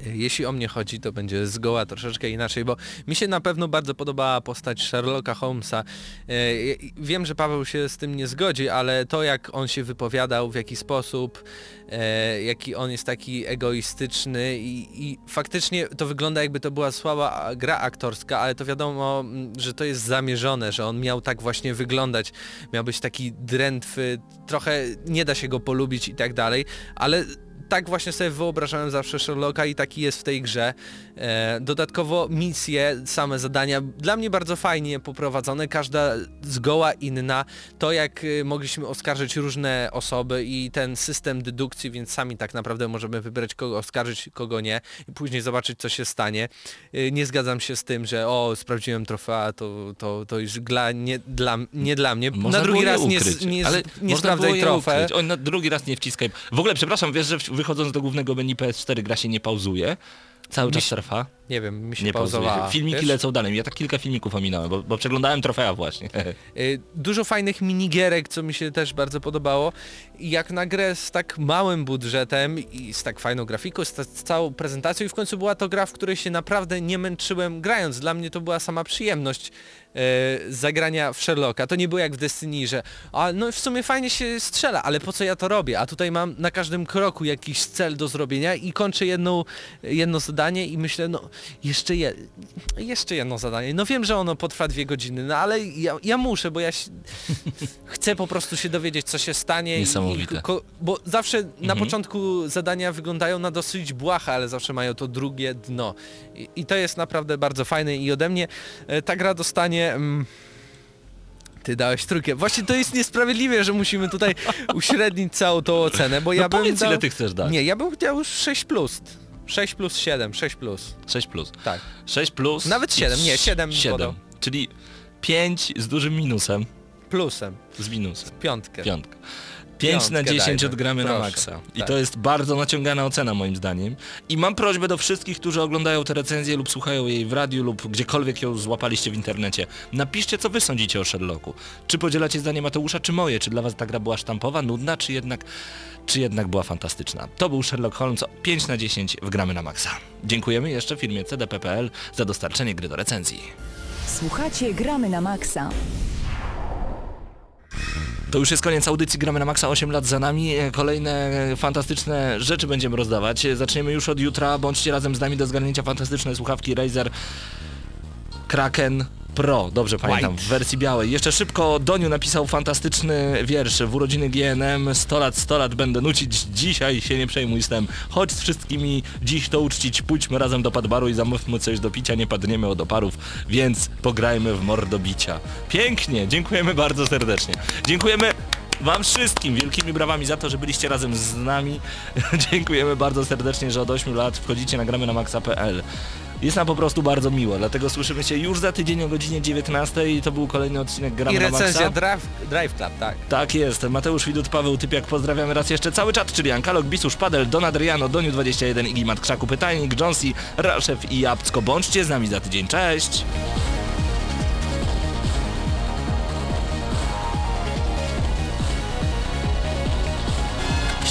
Jeśli o mnie chodzi, to będzie zgoła troszeczkę inaczej, bo mi się na pewno bardzo podobała postać Sherlocka Holmesa. E, Wiem, że Paweł się z tym nie zgodzi, ale to jak on się wypowiadał, w jaki sposób, e, jaki on jest taki egoistyczny i, i faktycznie to wygląda jakby to była słaba gra aktorska, ale to wiadomo, że to jest zamierzone, że on miał tak właśnie wyglądać, miał być taki drętwy, trochę nie da się go polubić i tak dalej, ale tak właśnie sobie wyobrażałem zawsze Sherlocka i taki jest w tej grze. E, dodatkowo misje, same zadania, dla mnie bardzo fajnie poprowadzone, każda zgoła inna. To jak y, mogliśmy oskarżyć różne osoby i ten system dedukcji, więc sami tak naprawdę możemy wybrać kogo oskarżyć, kogo nie i później zobaczyć co się stanie. Y, nie zgadzam się z tym, że o sprawdziłem trofea, to, to, to już dla, nie, dla, nie dla mnie. Można na drugi raz nie, ukryć, nie, nie było sprawdzaj. Oj, na drugi raz nie wciskaj. W ogóle, przepraszam, wiesz, że w- wychodząc do głównego menu PS4 gra się nie pauzuje? Cały czas trwa? Nie wiem, mi się Nie pauzowała. pauzuje. Filmiki wiesz? lecą dalej. Ja tak kilka filmików ominąłem, bo, bo przeglądałem trofea właśnie. Y, Dużo fajnych minigierek, co mi się też bardzo podobało. Jak na grę z tak małym budżetem i z tak fajną grafiką, z, ta- z całą prezentacją i w końcu była to gra, w której się naprawdę nie męczyłem grając. Dla mnie to była sama przyjemność e, zagrania w Sherlocka. To nie było jak w Destiny, że a no w sumie fajnie się strzela, ale po co ja to robię? A tutaj mam na każdym kroku jakiś cel do zrobienia i kończę jedną, jedno zadanie i myślę, no jeszcze, je, jeszcze jedno zadanie. No wiem, że ono potrwa dwie godziny, no ale ja, ja muszę, bo ja się, chcę po prostu się dowiedzieć, co się stanie. Niesamowite. I, bo zawsze na Mhm. początku zadania wyglądają na dosyć błahe, ale zawsze mają to drugie dno. I, i to jest naprawdę bardzo fajne i ode mnie e, ta gra dostanie... Mm, ty dałeś trójkę. Właśnie to jest niesprawiedliwe, że musimy tutaj uśrednić całą tą ocenę, bo ja no bym powiedz, dał... ile ty chcesz dać. Nie, ja bym dał 6 plus. 6 plus 7, 6 plus. 6 plus. Tak. 6 plus. Nawet i siedem, nie, siedem 7. podał. Czyli 5 z dużym minusem. Plusem. Z minusem. Piątkę. Piątka. 5 na Piątkę 10 dajmy. odgramy na Proszę. maksa. I Tak. to jest bardzo naciągana ocena moim zdaniem. I mam prośbę do wszystkich, którzy oglądają tę recenzję lub słuchają jej w radiu lub gdziekolwiek ją złapaliście w internecie. Napiszcie co wy sądzicie o Sherlocku. Czy podzielacie zdanie Mateusza czy moje? Czy dla was ta gra była sztampowa, nudna, czy jednak, czy jednak była fantastyczna? To był Sherlock Holmes 5 na 10 w gramy na maksa. Dziękujemy jeszcze firmie CDP.pl za dostarczenie gry do recenzji. Słuchacie Gramy na Maxa. To już jest koniec audycji Gramy na Maxa, 8 lat za nami. E, Kolejne fantastyczne rzeczy będziemy rozdawać. E, Zaczniemy już od jutra. Bądźcie razem z nami do zgarnięcia fantastyczne słuchawki Razer Kraken Pro, dobrze pamiętam, w wersji białej. Jeszcze szybko Doniu napisał fantastyczny wiersz w urodziny GNM 100 lat, 100 lat będę nucić, dzisiaj się nie przejmuj stem. Chodź z wszystkimi dziś to uczcić, pójdźmy razem do padbaru i zamówmy coś do picia, nie padniemy od oparów, więc pograjmy w mordobicia. Pięknie, dziękujemy bardzo serdecznie. Dziękujemy Wam wszystkim wielkimi brawami za to, że byliście razem z nami. Dziękujemy bardzo serdecznie, że od 8 lat wchodzicie na gramy na maxa.pl. Jest nam po prostu bardzo miło, dlatego słyszymy się już za tydzień o godzinie 19 i to był kolejny odcinek Gramy I recenzja Drive, Drive Club, tak. Tak jest, Mateusz Widut, Paweł Typiak, pozdrawiamy raz jeszcze cały czat, czyli Ankalog, Bisusz, Padel, Don Adriano, Doniu21, Igimat Krzaku, Pytajnik, Jonesy, Raszew i Jabcko. Bądźcie z nami za tydzień, cześć!